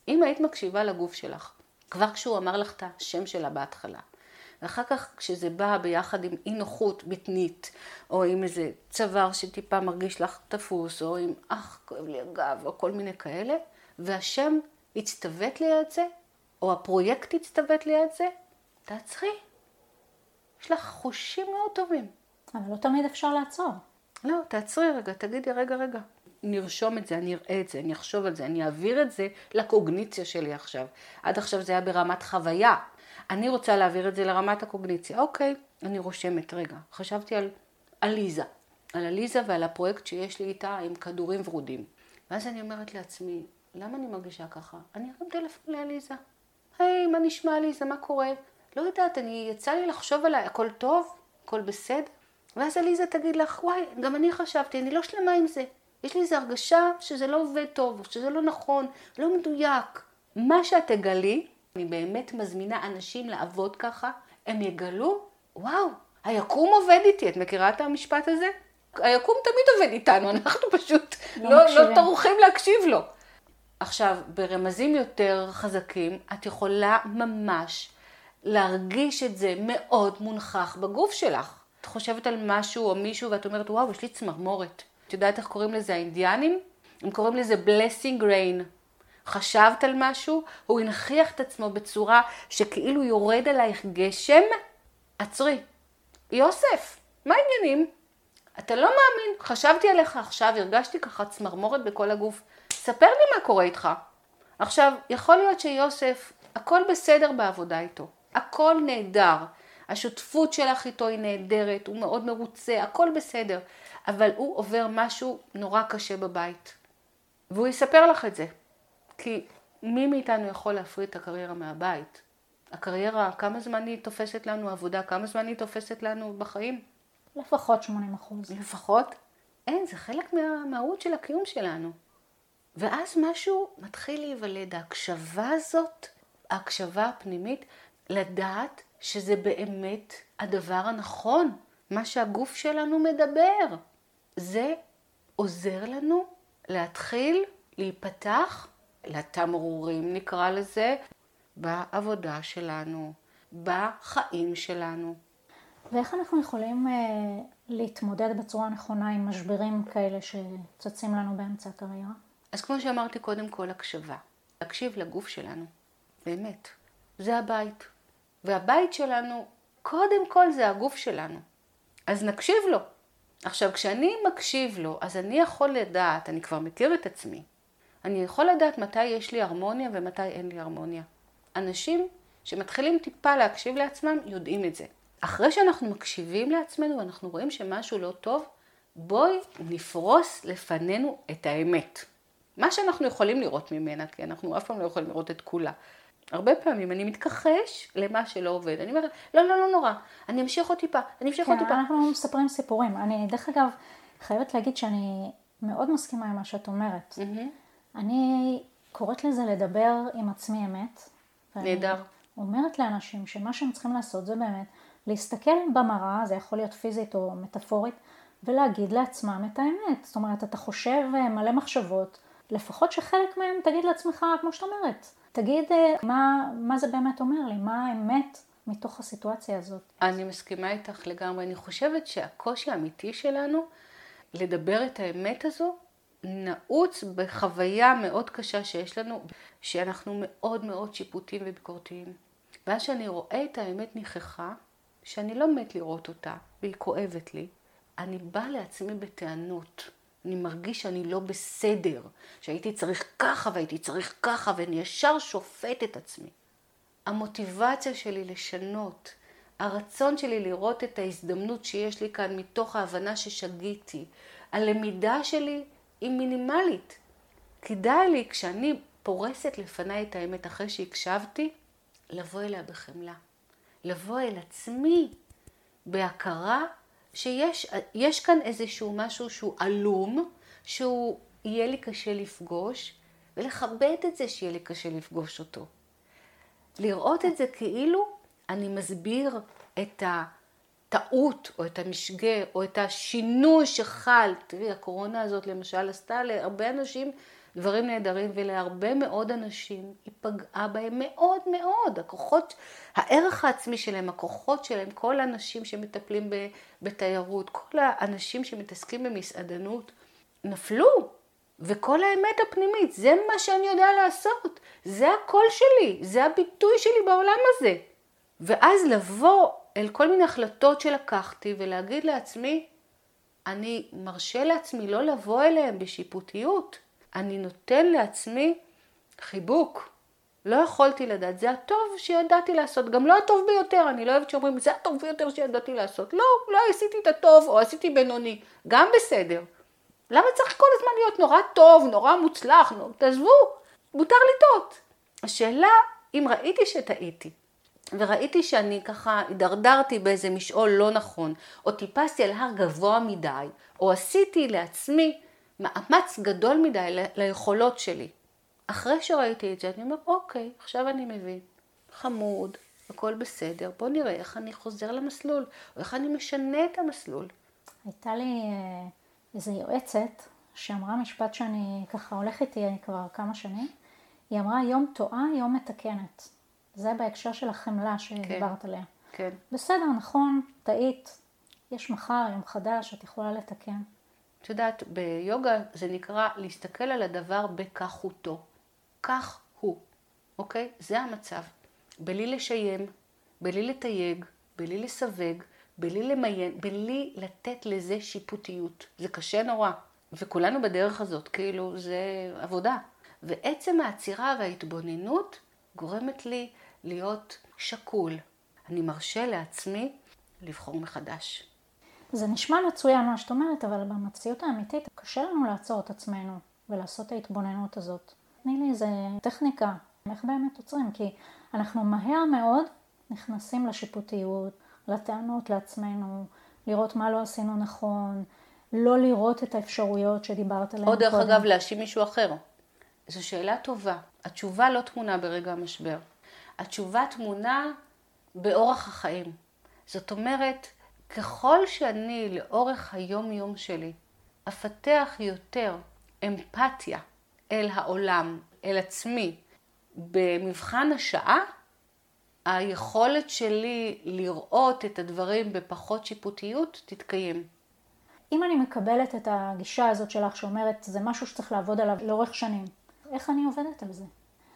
אם היית מקשיבה לגוף שלך, כבר כשהוא אמר לך את השם שלה בהתחלה, ואחר כך כשזה בא ביחד עם אי נוחות בטנית, או עם איזה צוואר שטיפה מרגיש לך תפוס, או עם אך, כואב לי הגב, או כל מיני כאלה, והשם הצטוות ליד זה, או הפרויקט הצטוות ליד זה, תעצרי. יש לך חושים מאוד טובים. אבל לא תמיד אפשר לעצור. לא, תעצרי רגע, תגידי, רגע, רגע. נרשום את זה, אני אראה את זה, אני אחשוב על זה, אני אעביר את זה לקוגניציה שלי עכשיו. עד עכשיו זה היה ברמת חוויה. אני רוצה להעביר את זה לרמת הקוגניציה. אוקיי, אני רושמת, רגע. חשבתי על עליזה, על עליזה ועל הפרויקט שיש לי איתה עם כדורים ורודים. ואז אני אומרת לעצמי, למה אני מרגישה ככה? אני ארים טלפון לעליזה. היי, מה נשמע עליזה, מה קורה? לא יודעת, אני, יצא לי לחשוב עליי, הכל טוב? הכל בסדר? ואז עליזה תגיד לך, וואי, גם אני חשבתי, אני לא שלמה עם זה. יש לי איזו הרגשה שזה לא עובד טוב, שזה לא נכון, לא מדויק. מה שאת תגלי, אני באמת מזמינה אנשים לעבוד ככה, הם יגלו, וואו, היקום עובד איתי. את מכירה את המשפט הזה? היקום תמיד עובד איתנו, אנחנו פשוט לא, לא, לא טורחים להקשיב לו. עכשיו, ברמזים יותר חזקים, את יכולה ממש להרגיש את זה מאוד מונחח בגוף שלך. את חושבת על משהו או מישהו ואת אומרת, וואו, יש לי צמרמורת. את יודעת איך קוראים לזה האינדיאנים? הם קוראים לזה blessing rain. חשבת על משהו, הוא הנכיח את עצמו בצורה שכאילו יורד עלייך גשם, עצרי. יוסף, מה העניינים? אתה לא מאמין, חשבתי עליך עכשיו, הרגשתי ככה צמרמורת בכל הגוף. ספר לי מה קורה איתך. עכשיו, יכול להיות שיוסף, הכל בסדר בעבודה איתו. הכל נהדר. השותפות שלך איתו היא נהדרת, הוא מאוד מרוצה, הכל בסדר. אבל הוא עובר משהו נורא קשה בבית. והוא יספר לך את זה. כי מי מאיתנו יכול להפריד את הקריירה מהבית? הקריירה, כמה זמן היא תופסת לנו עבודה? כמה זמן היא תופסת לנו בחיים? לפחות 80 אחוז. לפחות? אין, זה חלק מהמהות של הקיום שלנו. ואז משהו מתחיל להיוולד, ההקשבה הזאת, ההקשבה הפנימית, לדעת שזה באמת הדבר הנכון, מה שהגוף שלנו מדבר. זה עוזר לנו להתחיל להיפתח לתמרורים נקרא לזה, בעבודה שלנו, בחיים שלנו. ואיך אנחנו יכולים אה, להתמודד בצורה נכונה עם משברים כאלה שצצים לנו באמצע הקריירה? אז כמו שאמרתי קודם כל, הקשבה. להקשיב לגוף שלנו, באמת. זה הבית. והבית שלנו, קודם כל זה הגוף שלנו. אז נקשיב לו. עכשיו, כשאני מקשיב לו, אז אני יכול לדעת, אני כבר מכיר את עצמי, אני יכול לדעת מתי יש לי הרמוניה ומתי אין לי הרמוניה. אנשים שמתחילים טיפה להקשיב לעצמם יודעים את זה. אחרי שאנחנו מקשיבים לעצמנו ואנחנו רואים שמשהו לא טוב, בואי נפרוס לפנינו את האמת. מה שאנחנו יכולים לראות ממנה, כי אנחנו אף פעם לא יכולים לראות את כולה. הרבה פעמים אני מתכחש למה שלא עובד. אני אומרת, לא, לא, לא נורא, אני אמשיך עוד טיפה, אני אמשיך עוד כן, טיפה. אנחנו מספרים סיפורים. אני, דרך אגב, חייבת להגיד שאני מאוד מסכימה עם מה שאת אומרת. אני קוראת לזה לדבר עם עצמי אמת. נהדר. אומרת לאנשים שמה שהם צריכים לעשות זה באמת להסתכל במראה, זה יכול להיות פיזית או מטאפורית, ולהגיד לעצמם את האמת. זאת אומרת, אתה חושב אה, מלא מחשבות, לפחות שחלק מהם תגיד לעצמך, כמו שאת אומרת, תגיד אה, מה, מה זה באמת אומר לי, מה האמת מתוך הסיטואציה הזאת. אני מסכימה איתך לגמרי. אני חושבת שהקושי האמיתי שלנו לדבר את האמת הזו נעוץ בחוויה מאוד קשה שיש לנו, שאנחנו מאוד מאוד שיפוטיים וביקורתיים. ואז שאני רואה את האמת נכחה, שאני לא מת לראות אותה, והיא כואבת לי, אני באה לעצמי בטענות. אני מרגיש שאני לא בסדר, שהייתי צריך ככה והייתי צריך ככה, ואני ישר שופט את עצמי. המוטיבציה שלי לשנות, הרצון שלי לראות את ההזדמנות שיש לי כאן מתוך ההבנה ששגיתי, הלמידה שלי היא מינימלית. כדאי לי, כשאני פורסת לפניי את האמת אחרי שהקשבתי, לבוא אליה בחמלה. לבוא אל עצמי בהכרה שיש יש כאן איזשהו משהו שהוא עלום, שהוא יהיה לי קשה לפגוש, ולכבד את זה שיהיה לי קשה לפגוש אותו. לראות את זה כאילו אני מסביר את הטעות או את המשגה או את השינוי שחל. תראי, הקורונה הזאת למשל עשתה להרבה אנשים דברים נהדרים ולהרבה מאוד אנשים היא פגעה בהם מאוד מאוד. הכוחות, הערך העצמי שלהם, הכוחות שלהם, כל האנשים שמטפלים בתיירות, כל האנשים שמתעסקים במסעדנות, נפלו. וכל האמת הפנימית, זה מה שאני יודע לעשות, זה הקול שלי, זה הביטוי שלי בעולם הזה. ואז לבוא אל כל מיני החלטות שלקחתי ולהגיד לעצמי, אני מרשה לעצמי לא לבוא אליהם בשיפוטיות, אני נותן לעצמי חיבוק. לא יכולתי לדעת, זה הטוב שידעתי לעשות, גם לא הטוב ביותר, אני לא אוהבת שאומרים, זה הטוב ביותר שידעתי לעשות. לא, לא עשיתי את הטוב או עשיתי בינוני, גם בסדר. למה צריך כל הזמן להיות נורא טוב, נורא מוצלח, נורא... תעזבו, מותר לטעות. השאלה, אם ראיתי שטעיתי, וראיתי שאני ככה הידרדרתי באיזה משעול לא נכון, או טיפסתי על הר גבוה מדי, או עשיתי לעצמי מאמץ גדול מדי ל- ליכולות שלי. אחרי שראיתי את זה, אני אומר, אוקיי, עכשיו אני מבין. חמוד, הכל בסדר, בוא נראה איך אני חוזר למסלול, או איך אני משנה את המסלול. הייתה לי אה, איזו יועצת שאמרה משפט שאני ככה הולך איתי כבר כמה שנים. היא אמרה, יום טועה, יום מתקנת. זה בהקשר של החמלה שדיברת כן. עליה. כן. בסדר, נכון, טעית, יש מחר, יום חדש, את יכולה לתקן. את יודעת, ביוגה זה נקרא להסתכל על הדבר בכחותו. כך הוא, אוקיי? זה המצב. בלי לשיים, בלי לתייג, בלי לסווג, בלי למיין, בלי לתת לזה שיפוטיות. זה קשה נורא. וכולנו בדרך הזאת, כאילו, זה עבודה. ועצם העצירה וההתבוננות גורמת לי להיות שקול. אני מרשה לעצמי לבחור מחדש. זה נשמע מצוין מה שאת אומרת, אבל במציאות האמיתית קשה לנו לעצור את עצמנו ולעשות את ההתבוננות הזאת. תני לי איזה טכניקה, איך באמת עוצרים? כי אנחנו מהר מאוד נכנסים לשיפוטיות, לטענות לעצמנו, לראות מה לא עשינו נכון, לא לראות את האפשרויות שדיברת עליהן או דרך קודם. אגב להאשים מישהו אחר. זו שאלה טובה. התשובה לא תמונה ברגע המשבר. התשובה תמונה באורח החיים. זאת אומרת, ככל שאני לאורך היום-יום שלי אפתח יותר אמפתיה אל העולם, אל עצמי, במבחן השעה, היכולת שלי לראות את הדברים בפחות שיפוטיות תתקיים. אם אני מקבלת את הגישה הזאת שלך שאומרת זה משהו שצריך לעבוד עליו לאורך שנים, איך אני עובדת על זה?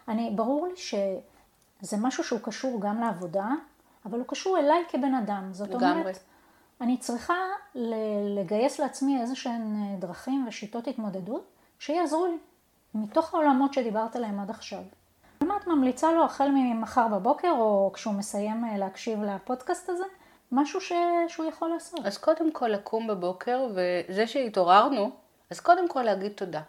אני, ברור לי שזה משהו שהוא קשור גם לעבודה, אבל הוא קשור אליי כבן אדם. זאת לגמרי. אומרת, אני צריכה לגייס לעצמי איזה שהן דרכים ושיטות התמודדות שיעזרו לי, מתוך העולמות שדיברת עליהם עד עכשיו. מה את ממליצה לו החל ממחר בבוקר, או כשהוא מסיים להקשיב לפודקאסט הזה, משהו ש... שהוא יכול לעשות. אז קודם כל לקום בבוקר, וזה שהתעוררנו, אז קודם כל להגיד תודה.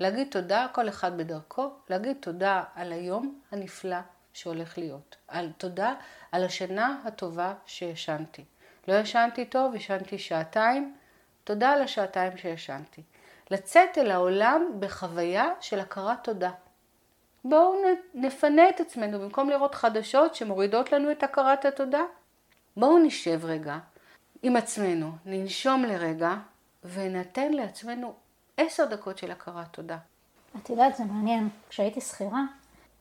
להגיד תודה, כל אחד בדרכו, להגיד תודה על היום הנפלא שהולך להיות. על תודה על השינה הטובה שישנתי. לא ישנתי טוב, ישנתי שעתיים, תודה על השעתיים שישנתי. לצאת אל העולם בחוויה של הכרת תודה. בואו נפנה את עצמנו, במקום לראות חדשות שמורידות לנו את הכרת התודה, בואו נשב רגע עם עצמנו, ננשום לרגע ונתן לעצמנו עשר דקות של הכרת תודה. את יודעת, זה מעניין. כשהייתי שכירה,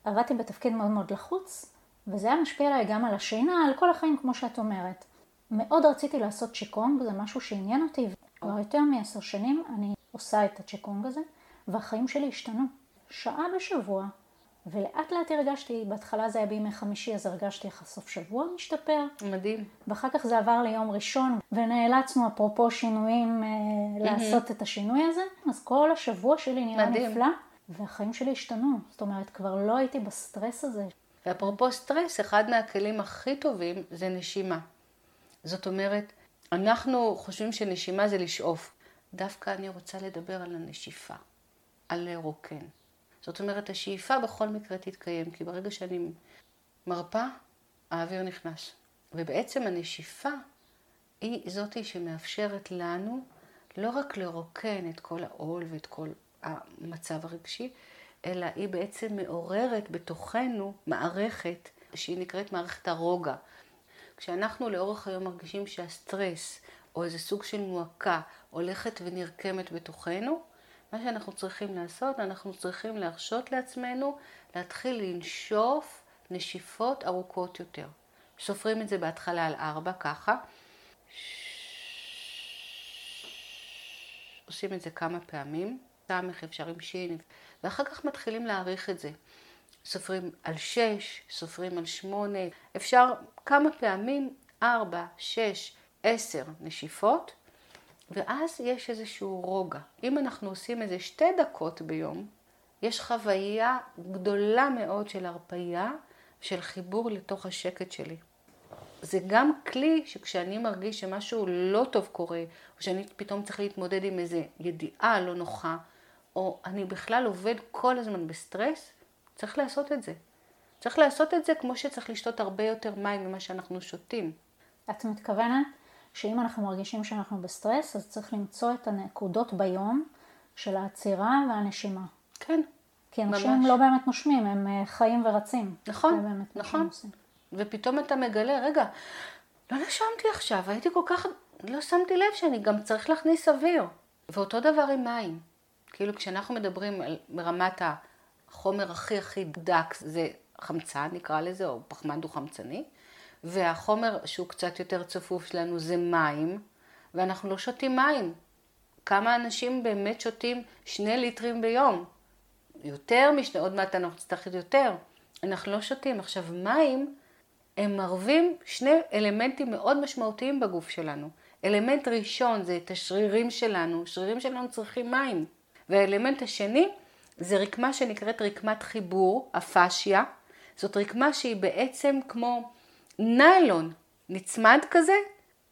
עבדתי בתפקיד מאוד מאוד לחוץ, וזה היה משפיע עליי גם על השינה, על כל החיים, כמו שאת אומרת. מאוד רציתי לעשות צ'יקונג, זה משהו שעניין אותי, כבר יותר מעשר שנים אני עושה את הצ'יקונג הזה, והחיים שלי השתנו. שעה בשבוע, ולאט לאט הרגשתי, בהתחלה זה היה בימי חמישי, אז הרגשתי איך הסוף שבוע משתפר. מדהים. ואחר כך זה עבר ליום ראשון, ונאלצנו, אפרופו שינויים, mm-hmm. לעשות את השינוי הזה. אז כל השבוע שלי נראה מדהים. נפלא, והחיים שלי השתנו. זאת אומרת, כבר לא הייתי בסטרס הזה. ואפרופו סטרס, אחד מהכלים הכי טובים זה נשימה. זאת אומרת, אנחנו חושבים שנשימה זה לשאוף. דווקא אני רוצה לדבר על הנשיפה, על לרוקן. זאת אומרת, השאיפה בכל מקרה תתקיים, כי ברגע שאני מרפה, האוויר נכנס. ובעצם הנשיפה היא זאתי שמאפשרת לנו לא רק לרוקן את כל העול ואת כל המצב הרגשי, אלא היא בעצם מעוררת בתוכנו מערכת שהיא נקראת מערכת הרוגע. כשאנחנו לאורך היום מרגישים שהסטרס או איזה סוג של מועקה הולכת ונרקמת בתוכנו, מה שאנחנו צריכים לעשות, אנחנו צריכים להרשות לעצמנו להתחיל לנשוף נשיפות ארוכות יותר. סופרים את זה בהתחלה על ארבע, ככה. עושים את זה כמה פעמים, סמך אפשר עם שין, ואחר כך מתחילים להעריך את זה. סופרים על שש, סופרים על שמונה, אפשר כמה פעמים, ארבע, שש, עשר נשיפות, ואז יש איזשהו רוגע. אם אנחנו עושים איזה שתי דקות ביום, יש חוויה גדולה מאוד של הרפייה, של חיבור לתוך השקט שלי. זה גם כלי שכשאני מרגיש שמשהו לא טוב קורה, או שאני פתאום צריך להתמודד עם איזו ידיעה לא נוחה, או אני בכלל עובד כל הזמן בסטרס, צריך לעשות את זה. צריך לעשות את זה כמו שצריך לשתות הרבה יותר מים ממה שאנחנו שותים. את מתכוונת שאם אנחנו מרגישים שאנחנו בסטרס, אז צריך למצוא את הנקודות ביום של העצירה והנשימה. כן, כי אנשים ממש. לא באמת נושמים, הם אה, חיים ורצים. נכון, נכון. ופתאום אתה מגלה, רגע, לא נשמתי עכשיו, הייתי כל כך, לא שמתי לב שאני גם צריך להכניס אוויר. ואותו דבר עם מים. כאילו כשאנחנו מדברים על רמת החומר הכי הכי דק, זה חמצן נקרא לזה, או פחמן דו-חמצני. והחומר שהוא קצת יותר צפוף שלנו זה מים, ואנחנו לא שותים מים. כמה אנשים באמת שותים שני ליטרים ביום? יותר משני, עוד מעט אנחנו נצטרך יותר. אנחנו לא שותים. עכשיו, מים, הם מרבים שני אלמנטים מאוד משמעותיים בגוף שלנו. אלמנט ראשון זה את השרירים שלנו, שרירים שלנו צריכים מים. והאלמנט השני זה רקמה שנקראת רקמת חיבור, הפאשיה. זאת רקמה שהיא בעצם כמו ניילון נצמד כזה,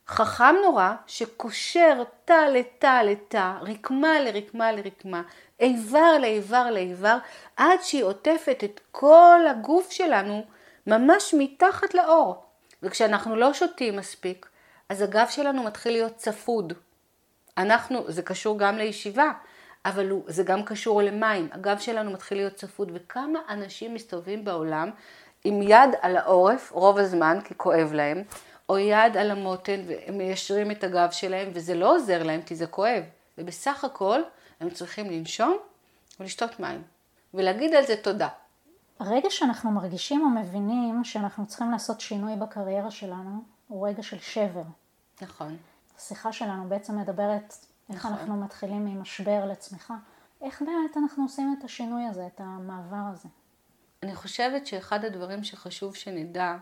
חכם נורא, שקושר תא לתא לתא, רקמה לרקמה לרקמה, איבר לאיבר לאיבר, עד שהיא עוטפת את כל הגוף שלנו ממש מתחת לאור. וכשאנחנו לא שותים מספיק, אז הגב שלנו מתחיל להיות צפוד. אנחנו, זה קשור גם לישיבה, אבל זה גם קשור למים. הגב שלנו מתחיל להיות צפוד, וכמה אנשים מסתובבים בעולם עם יד על העורף רוב הזמן, כי כואב להם, או יד על המותן והם מיישרים את הגב שלהם, וזה לא עוזר להם כי זה כואב. ובסך הכל הם צריכים לנשום ולשתות מים, ולהגיד על זה תודה. הרגע שאנחנו מרגישים או מבינים שאנחנו צריכים לעשות שינוי בקריירה שלנו, הוא רגע של שבר. נכון. השיחה שלנו בעצם מדברת איך נכון. אנחנו מתחילים ממשבר לצמיחה. איך באמת אנחנו עושים את השינוי הזה, את המעבר הזה? אני חושבת שאחד הדברים שחשוב שנדע,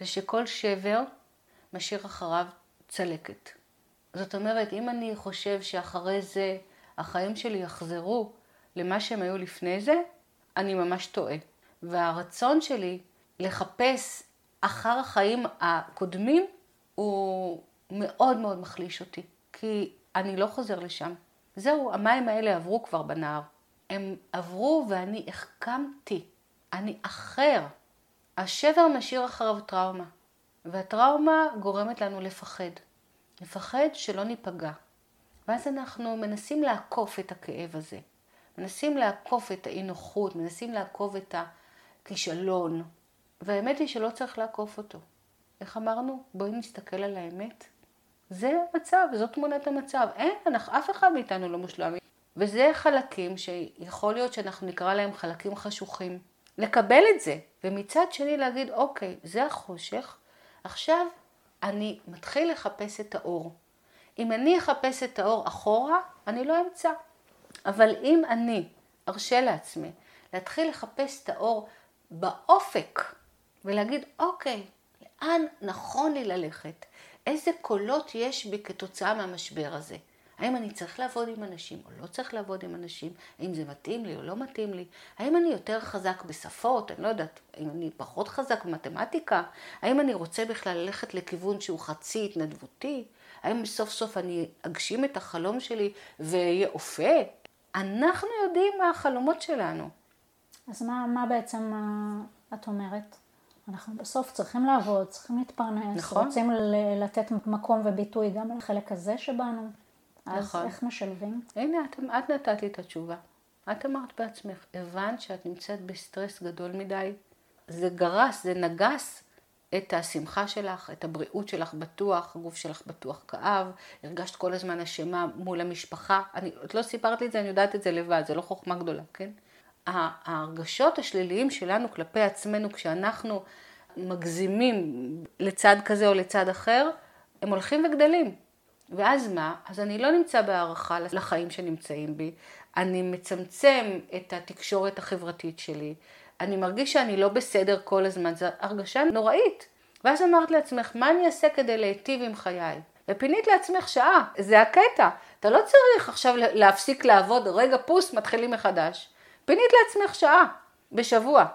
זה שכל שבר משאיר אחריו צלקת. זאת אומרת, אם אני חושב שאחרי זה החיים שלי יחזרו למה שהם היו לפני זה, אני ממש טועה. והרצון שלי לחפש אחר החיים הקודמים הוא מאוד מאוד מחליש אותי, כי אני לא חוזר לשם. זהו, המים האלה עברו כבר בנהר. הם עברו ואני החכמתי. אני אחר. השבר משאיר אחריו טראומה, והטראומה גורמת לנו לפחד. לפחד שלא ניפגע. ואז אנחנו מנסים לעקוף את הכאב הזה. מנסים לעקוף את האי נוחות, מנסים לעקוף את הכישלון. והאמת היא שלא צריך לעקוף אותו. איך אמרנו? בואי נסתכל על האמת. זה המצב, זאת תמונת המצב. אין, אנחנו, אף אחד מאיתנו לא מושלם. וזה חלקים שיכול להיות שאנחנו נקרא להם חלקים חשוכים. לקבל את זה, ומצד שני להגיד, אוקיי, זה החושך, עכשיו אני מתחיל לחפש את האור. אם אני אחפש את האור אחורה, אני לא אמצא. אבל אם אני ארשה לעצמי להתחיל לחפש את האור באופק ולהגיד, אוקיי, לאן נכון לי ללכת? איזה קולות יש בי כתוצאה מהמשבר הזה? האם אני צריך לעבוד עם אנשים או לא צריך לעבוד עם אנשים? האם זה מתאים לי או לא מתאים לי? האם אני יותר חזק בשפות? אני לא יודעת. האם אני פחות חזק במתמטיקה? האם אני רוצה בכלל ללכת לכיוון שהוא חצי התנדבותי? האם סוף סוף אני אגשים את החלום שלי ואהיה אופה? אנחנו יודעים מה החלומות שלנו. אז מה, מה בעצם את אומרת? אנחנו בסוף צריכים לעבוד, צריכים להתפרנס, נכון. רוצים לתת מקום וביטוי גם לחלק הזה שבנו. אז נכון. איך משלבים? הנה, את, את נתת את התשובה. את אמרת בעצמך, הבנת שאת נמצאת בסטרס גדול מדי. זה גרס, זה נגס את השמחה שלך, את הבריאות שלך בטוח, הגוף שלך בטוח כאב, הרגשת כל הזמן אשמה מול המשפחה. אני, את לא סיפרת לי את זה, אני יודעת את זה לבד, זה לא חוכמה גדולה, כן? ההרגשות השליליים שלנו כלפי עצמנו כשאנחנו מגזימים לצד כזה או לצד אחר, הם הולכים וגדלים. ואז מה? אז אני לא נמצא בהערכה לחיים שנמצאים בי, אני מצמצם את התקשורת החברתית שלי, אני מרגיש שאני לא בסדר כל הזמן, זו הרגשה נוראית. ואז אמרת לעצמך, מה אני אעשה כדי להיטיב עם חיי? ופינית לעצמך שעה, זה הקטע. אתה לא צריך עכשיו להפסיק לעבוד, רגע פוס, מתחילים מחדש. פינית לעצמך שעה בשבוע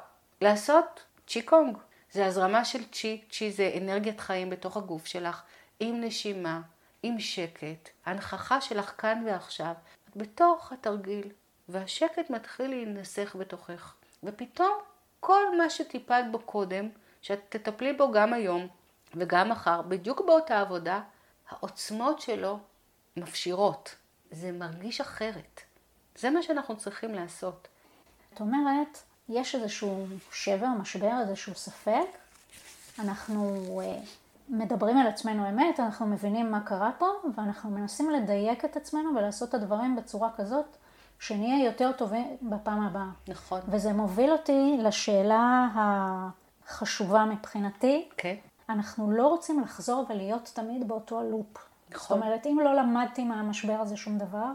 לעשות צ'יקונג. זה הזרמה של צ'י, צ'י זה אנרגיית חיים בתוך הגוף שלך, עם נשימה, עם שקט, הנכחה שלך כאן ועכשיו, בתוך התרגיל, והשקט מתחיל להינסך בתוכך. ופתאום כל מה שטיפלת בו קודם, שאת תטפלי בו גם היום וגם מחר, בדיוק באותה עבודה, העוצמות שלו מפשירות. זה מרגיש אחרת. זה מה שאנחנו צריכים לעשות. את אומרת, יש איזשהו שבר, משבר, איזשהו ספק, אנחנו אה, מדברים על עצמנו אמת, אנחנו מבינים מה קרה פה, ואנחנו מנסים לדייק את עצמנו ולעשות את הדברים בצורה כזאת, שנהיה יותר טובים בפעם הבאה. נכון. וזה מוביל אותי לשאלה החשובה מבחינתי. כן. Okay. אנחנו לא רוצים לחזור ולהיות תמיד באותו הלופ. נכון. זאת אומרת, אם לא למדתי מהמשבר הזה שום דבר,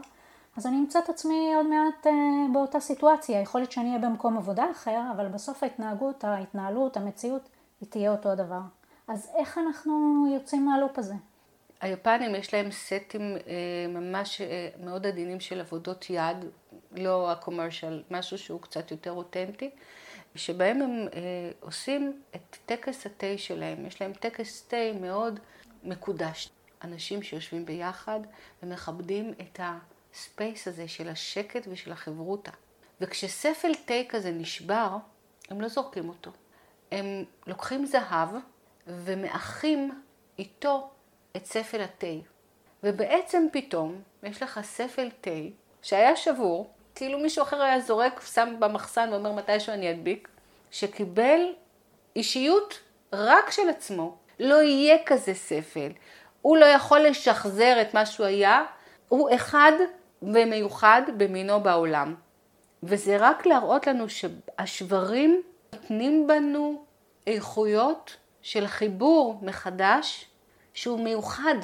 אז אני אמצא את עצמי עוד מעט אה, באותה סיטואציה. יכול להיות שאני אהיה במקום עבודה אחר, אבל בסוף ההתנהגות, ההתנהלות, המציאות, היא תהיה אותו הדבר. אז איך אנחנו יוצאים מהלופ הזה? היפנים יש להם סטים אה, ממש אה, מאוד עדינים של עבודות יד, לא הקומרשל, משהו שהוא קצת יותר אותנטי, שבהם הם אה, עושים את טקס התה שלהם. יש להם טקס תה מאוד מקודש. אנשים שיושבים ביחד ומכבדים את הספייס הזה של השקט ושל החברותה. וכשספל תה כזה נשבר, הם לא זורקים אותו. הם לוקחים זהב ומאחים איתו את ספל התה. ובעצם פתאום יש לך ספל תה שהיה שבור, כאילו מישהו אחר היה זורק, שם במחסן ואומר מתישהו אני אדביק, שקיבל אישיות רק של עצמו. לא יהיה כזה ספל. הוא לא יכול לשחזר את מה שהוא היה, הוא אחד ומיוחד במינו בעולם. וזה רק להראות לנו שהשברים נותנים בנו איכויות של חיבור מחדש שהוא מיוחד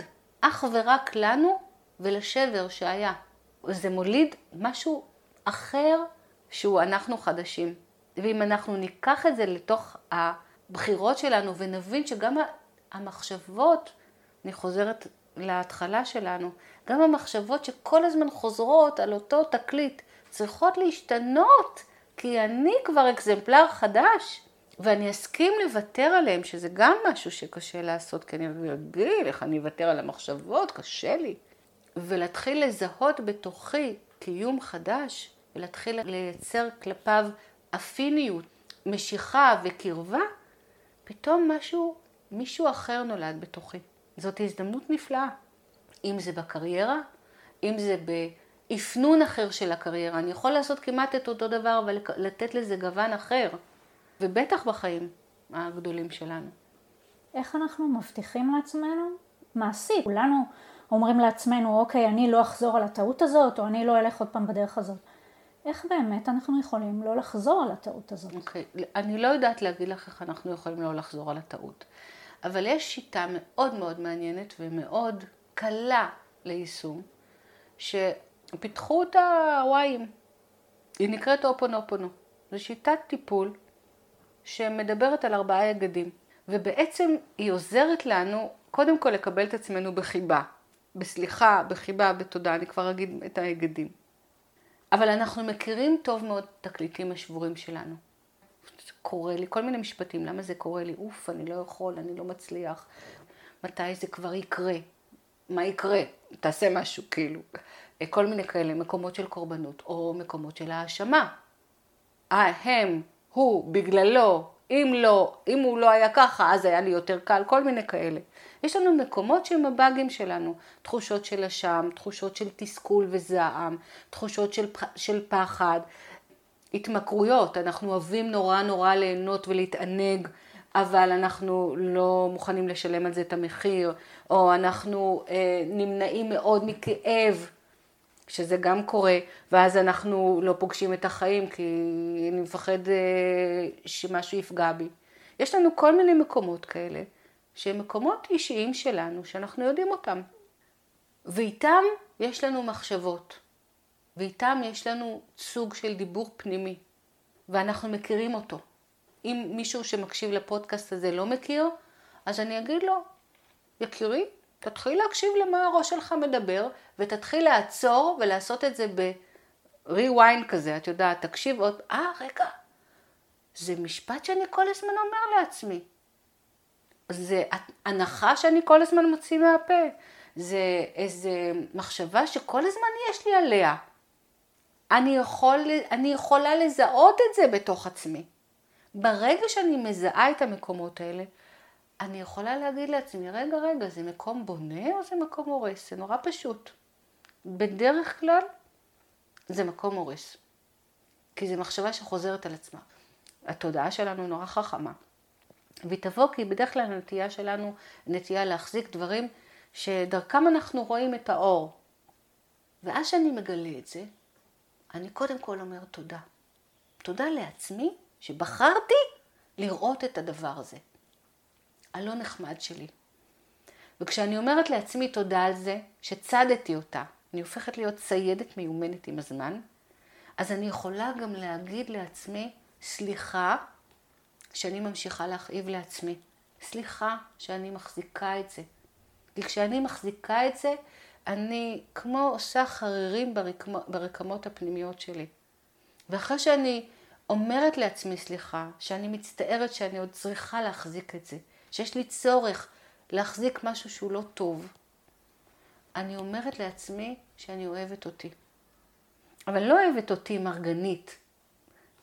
אך ורק לנו ולשבר שהיה. זה מוליד משהו אחר שהוא אנחנו חדשים. ואם אנחנו ניקח את זה לתוך הבחירות שלנו ונבין שגם המחשבות, אני חוזרת להתחלה שלנו, גם המחשבות שכל הזמן חוזרות על אותו תקליט צריכות להשתנות, כי אני כבר אקזמפלר חדש. ואני אסכים לוותר עליהם, שזה גם משהו שקשה לעשות, כי אני אגיד איך אני אוותר על המחשבות, קשה לי. ולהתחיל לזהות בתוכי קיום חדש, ולהתחיל לייצר כלפיו אפיניות, משיכה וקרבה, פתאום משהו, מישהו אחר נולד בתוכי. זאת הזדמנות נפלאה. אם זה בקריירה, אם זה באפנון אחר של הקריירה. אני יכול לעשות כמעט את אותו דבר, אבל לתת לזה גוון אחר. ובטח בחיים הגדולים שלנו. איך אנחנו מבטיחים לעצמנו? מעשית. כולנו אומרים לעצמנו, אוקיי, אני לא אחזור על הטעות הזאת, או אני לא אלך עוד פעם בדרך הזאת. איך באמת אנחנו יכולים לא לחזור על הטעות הזאת? אוקיי, okay. אני לא יודעת להגיד לך איך אנחנו יכולים לא לחזור על הטעות. אבל יש שיטה מאוד מאוד מעניינת ומאוד קלה ליישום, שפיתחו אותה הוואים. היא נקראת אופונופונו. זו שיטת טיפול שמדברת על ארבעה יגדים, ובעצם היא עוזרת לנו קודם כל לקבל את עצמנו בחיבה, בסליחה, בחיבה, בתודה, אני כבר אגיד את היגדים. אבל אנחנו מכירים טוב מאוד את התקליטים השבורים שלנו. קורה לי, כל מיני משפטים, למה זה קורה לי? אוף, אני לא יכול, אני לא מצליח. מתי זה כבר יקרה? מה יקרה? תעשה משהו, כאילו. כל מיני כאלה, מקומות של קורבנות, או מקומות של האשמה. אה, הם, הוא, בגללו, אם לא, אם הוא לא היה ככה, אז היה לי יותר קל, כל מיני כאלה. יש לנו מקומות שהם הבאגים שלנו, תחושות של אשם, תחושות של תסכול וזעם, תחושות של, של פחד, התמכרויות, אנחנו אוהבים נורא נורא ליהנות ולהתענג, אבל אנחנו לא מוכנים לשלם על זה את המחיר, או אנחנו אה, נמנעים מאוד מכאב. שזה גם קורה, ואז אנחנו לא פוגשים את החיים כי אני מפחד אה, שמשהו יפגע בי. יש לנו כל מיני מקומות כאלה, שהם מקומות אישיים שלנו, שאנחנו יודעים אותם. ואיתם יש לנו מחשבות, ואיתם יש לנו סוג של דיבור פנימי, ואנחנו מכירים אותו. אם מישהו שמקשיב לפודקאסט הזה לא מכיר, אז אני אגיד לו, יקירי, תתחיל להקשיב למה הראש שלך מדבר, ותתחיל לעצור ולעשות את זה ב-rewind כזה, את יודעת, תקשיב עוד, אה, רגע, זה משפט שאני כל הזמן אומר לעצמי. זה הנחה שאני כל הזמן מוציא מהפה. זה איזה מחשבה שכל הזמן יש לי עליה. אני, יכול, אני יכולה לזהות את זה בתוך עצמי. ברגע שאני מזהה את המקומות האלה, אני יכולה להגיד לעצמי, רגע, רגע, זה מקום בונה או זה מקום הורס? זה נורא פשוט. בדרך כלל זה מקום הורס. כי זו מחשבה שחוזרת על עצמה. התודעה שלנו נורא חכמה. והיא תבוא כי בדרך כלל הנטייה שלנו נטייה להחזיק דברים שדרכם אנחנו רואים את האור. ואז שאני מגלה את זה, אני קודם כל אומר תודה. תודה לעצמי שבחרתי לראות את הדבר הזה. הלא נחמד שלי. וכשאני אומרת לעצמי תודה על זה, שצדתי אותה, אני הופכת להיות ציידת מיומנת עם הזמן, אז אני יכולה גם להגיד לעצמי, סליחה, שאני ממשיכה להכאיב לעצמי. סליחה שאני מחזיקה את זה. כי כשאני מחזיקה את זה, אני כמו עושה חרירים ברקמ... ברקמות הפנימיות שלי. ואחרי שאני אומרת לעצמי סליחה, שאני מצטערת שאני עוד צריכה להחזיק את זה, שיש לי צורך להחזיק משהו שהוא לא טוב, אני אומרת לעצמי שאני אוהבת אותי. אבל לא אוהבת אותי מרגנית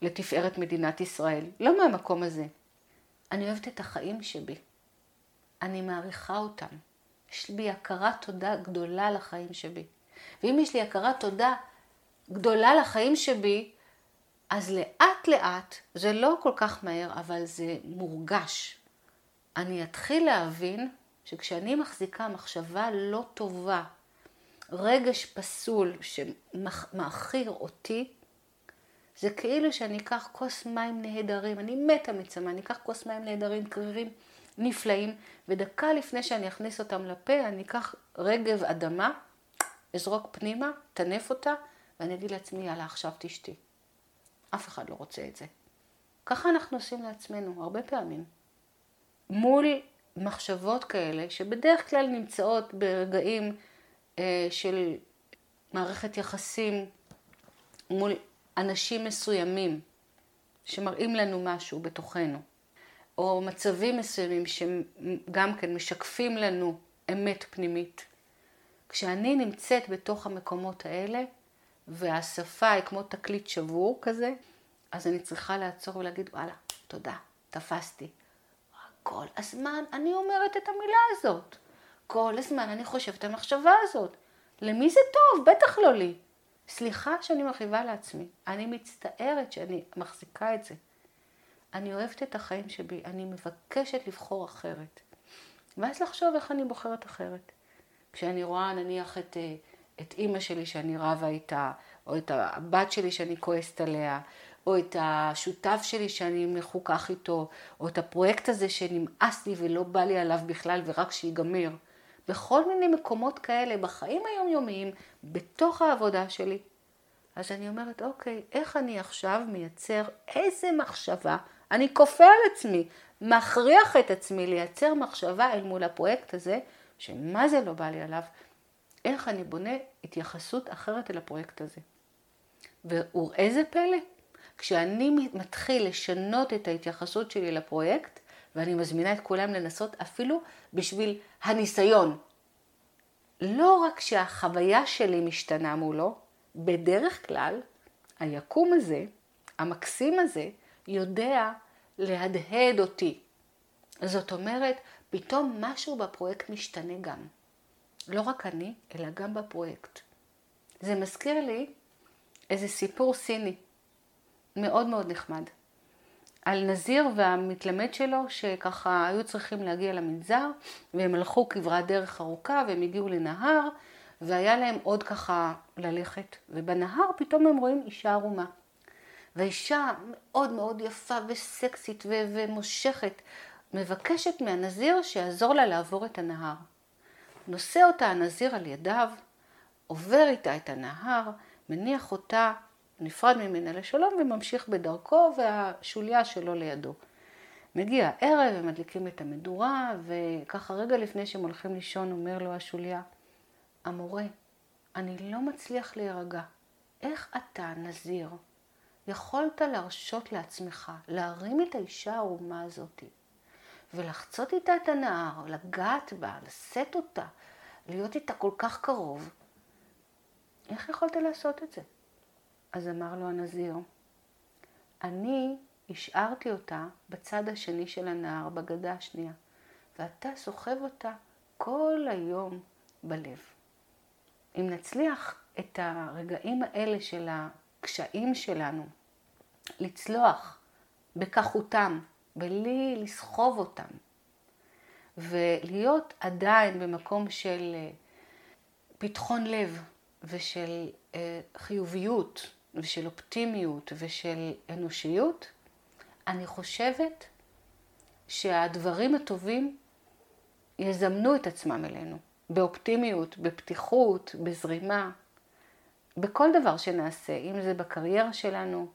לתפארת מדינת ישראל, לא מהמקום הזה. אני אוהבת את החיים שבי. אני מעריכה אותם. יש לי הכרת תודה גדולה לחיים שבי. ואם יש לי הכרת תודה גדולה לחיים שבי, אז לאט זה לא כל כך מהר, אבל זה מורגש. אני אתחיל להבין שכשאני מחזיקה מחשבה לא טובה, רגש פסול שמאכיר אותי, זה כאילו שאני אקח כוס מים נהדרים, אני מתה מצמא, אני אקח כוס מים נהדרים, קרירים, נפלאים, ודקה לפני שאני אכניס אותם לפה, אני אקח רגב אדמה, אזרוק פנימה, טנף אותה, ואני אגיד לעצמי, יאללה, עכשיו תשתי. אף אחד לא רוצה את זה. ככה אנחנו עושים לעצמנו, הרבה פעמים. מול מחשבות כאלה, שבדרך כלל נמצאות ברגעים אה, של מערכת יחסים מול אנשים מסוימים, שמראים לנו משהו בתוכנו. או מצבים מסוימים שגם כן משקפים לנו אמת פנימית. כשאני נמצאת בתוך המקומות האלה, והשפה היא כמו תקליט שבור כזה, אז אני צריכה לעצור ולהגיד, וואלה, תודה, תפסתי. כל הזמן אני אומרת את המילה הזאת. כל הזמן אני חושבת על המחשבה הזאת. למי זה טוב? בטח לא לי. סליחה שאני מרחיבה לעצמי. אני מצטערת שאני מחזיקה את זה. אני אוהבת את החיים שבי, אני מבקשת לבחור אחרת. ואז לחשוב איך אני בוחרת אחרת. כשאני רואה נניח את, אה, את אימא שלי שאני רבה איתה, או את הבת שלי שאני כועסת עליה, או את השותף שלי שאני מחוכך איתו, או את הפרויקט הזה שנמאס לי ולא בא לי עליו בכלל ורק שיגמר. בכל מיני מקומות כאלה, בחיים היומיומיים, בתוך העבודה שלי. אז אני אומרת, אוקיי, איך אני עכשיו מייצר איזה מחשבה? אני כופה על עצמי, מכריח את עצמי לייצר מחשבה אל מול הפרויקט הזה, שמה זה לא בא לי עליו, איך אני בונה התייחסות אחרת אל הפרויקט הזה. ואיזה פלא, כשאני מתחיל לשנות את ההתייחסות שלי לפרויקט, ואני מזמינה את כולם לנסות אפילו בשביל הניסיון. לא רק שהחוויה שלי משתנה מולו, בדרך כלל היקום הזה, המקסים הזה, יודע להדהד אותי. זאת אומרת, פתאום משהו בפרויקט משתנה גם. לא רק אני, אלא גם בפרויקט. זה מזכיר לי איזה סיפור סיני, מאוד מאוד נחמד. על נזיר והמתלמד שלו, שככה היו צריכים להגיע למנזר, והם הלכו כברת דרך ארוכה, והם הגיעו לנהר, והיה להם עוד ככה ללכת. ובנהר פתאום הם רואים אישה ערומה. והאישה מאוד מאוד יפה וסקסית ו- ומושכת, מבקשת מהנזיר שיעזור לה לעבור את הנהר. נושא אותה הנזיר על ידיו, עובר איתה את הנהר, מניח אותה, נפרד ממנה לשלום וממשיך בדרכו והשוליה שלו לידו. מגיע הערב, הם מדליקים את המדורה, וככה רגע לפני שהם הולכים לישון אומר לו השוליה, המורה, אני לא מצליח להירגע. איך אתה, נזיר, יכולת להרשות לעצמך להרים את האישה הערומה הזאתי ולחצות איתה את הנהר, לגעת בה, לשאת אותה, להיות איתה כל כך קרוב, איך יכולת לעשות את זה? אז אמר לו הנזיר, אני השארתי אותה בצד השני של הנהר, בגדה השנייה, ואתה סוחב אותה כל היום בלב. אם נצליח את הרגעים האלה של הקשיים שלנו לצלוח בכחותם, בלי לסחוב אותם, ולהיות עדיין במקום של אה, פתחון לב ושל אה, חיוביות ושל אופטימיות ושל אנושיות, אני חושבת שהדברים הטובים יזמנו את עצמם אלינו, באופטימיות, בפתיחות, בזרימה, בכל דבר שנעשה, אם זה בקריירה שלנו,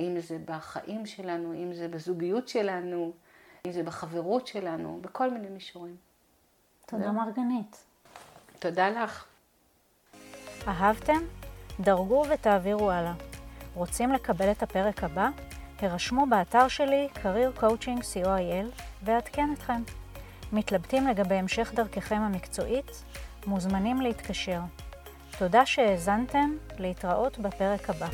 אם זה בחיים שלנו, אם זה בזוגיות שלנו, אם זה בחברות שלנו, בכל מיני מישורים. תודה מרגנית. תודה לך. אהבתם? דרגו ותעבירו הלאה. רוצים לקבל את הפרק הבא? הרשמו באתר שלי career coaching co.il ואעדכן אתכם. מתלבטים לגבי המשך דרככם המקצועית? מוזמנים להתקשר. תודה שהאזנתם, להתראות בפרק הבא.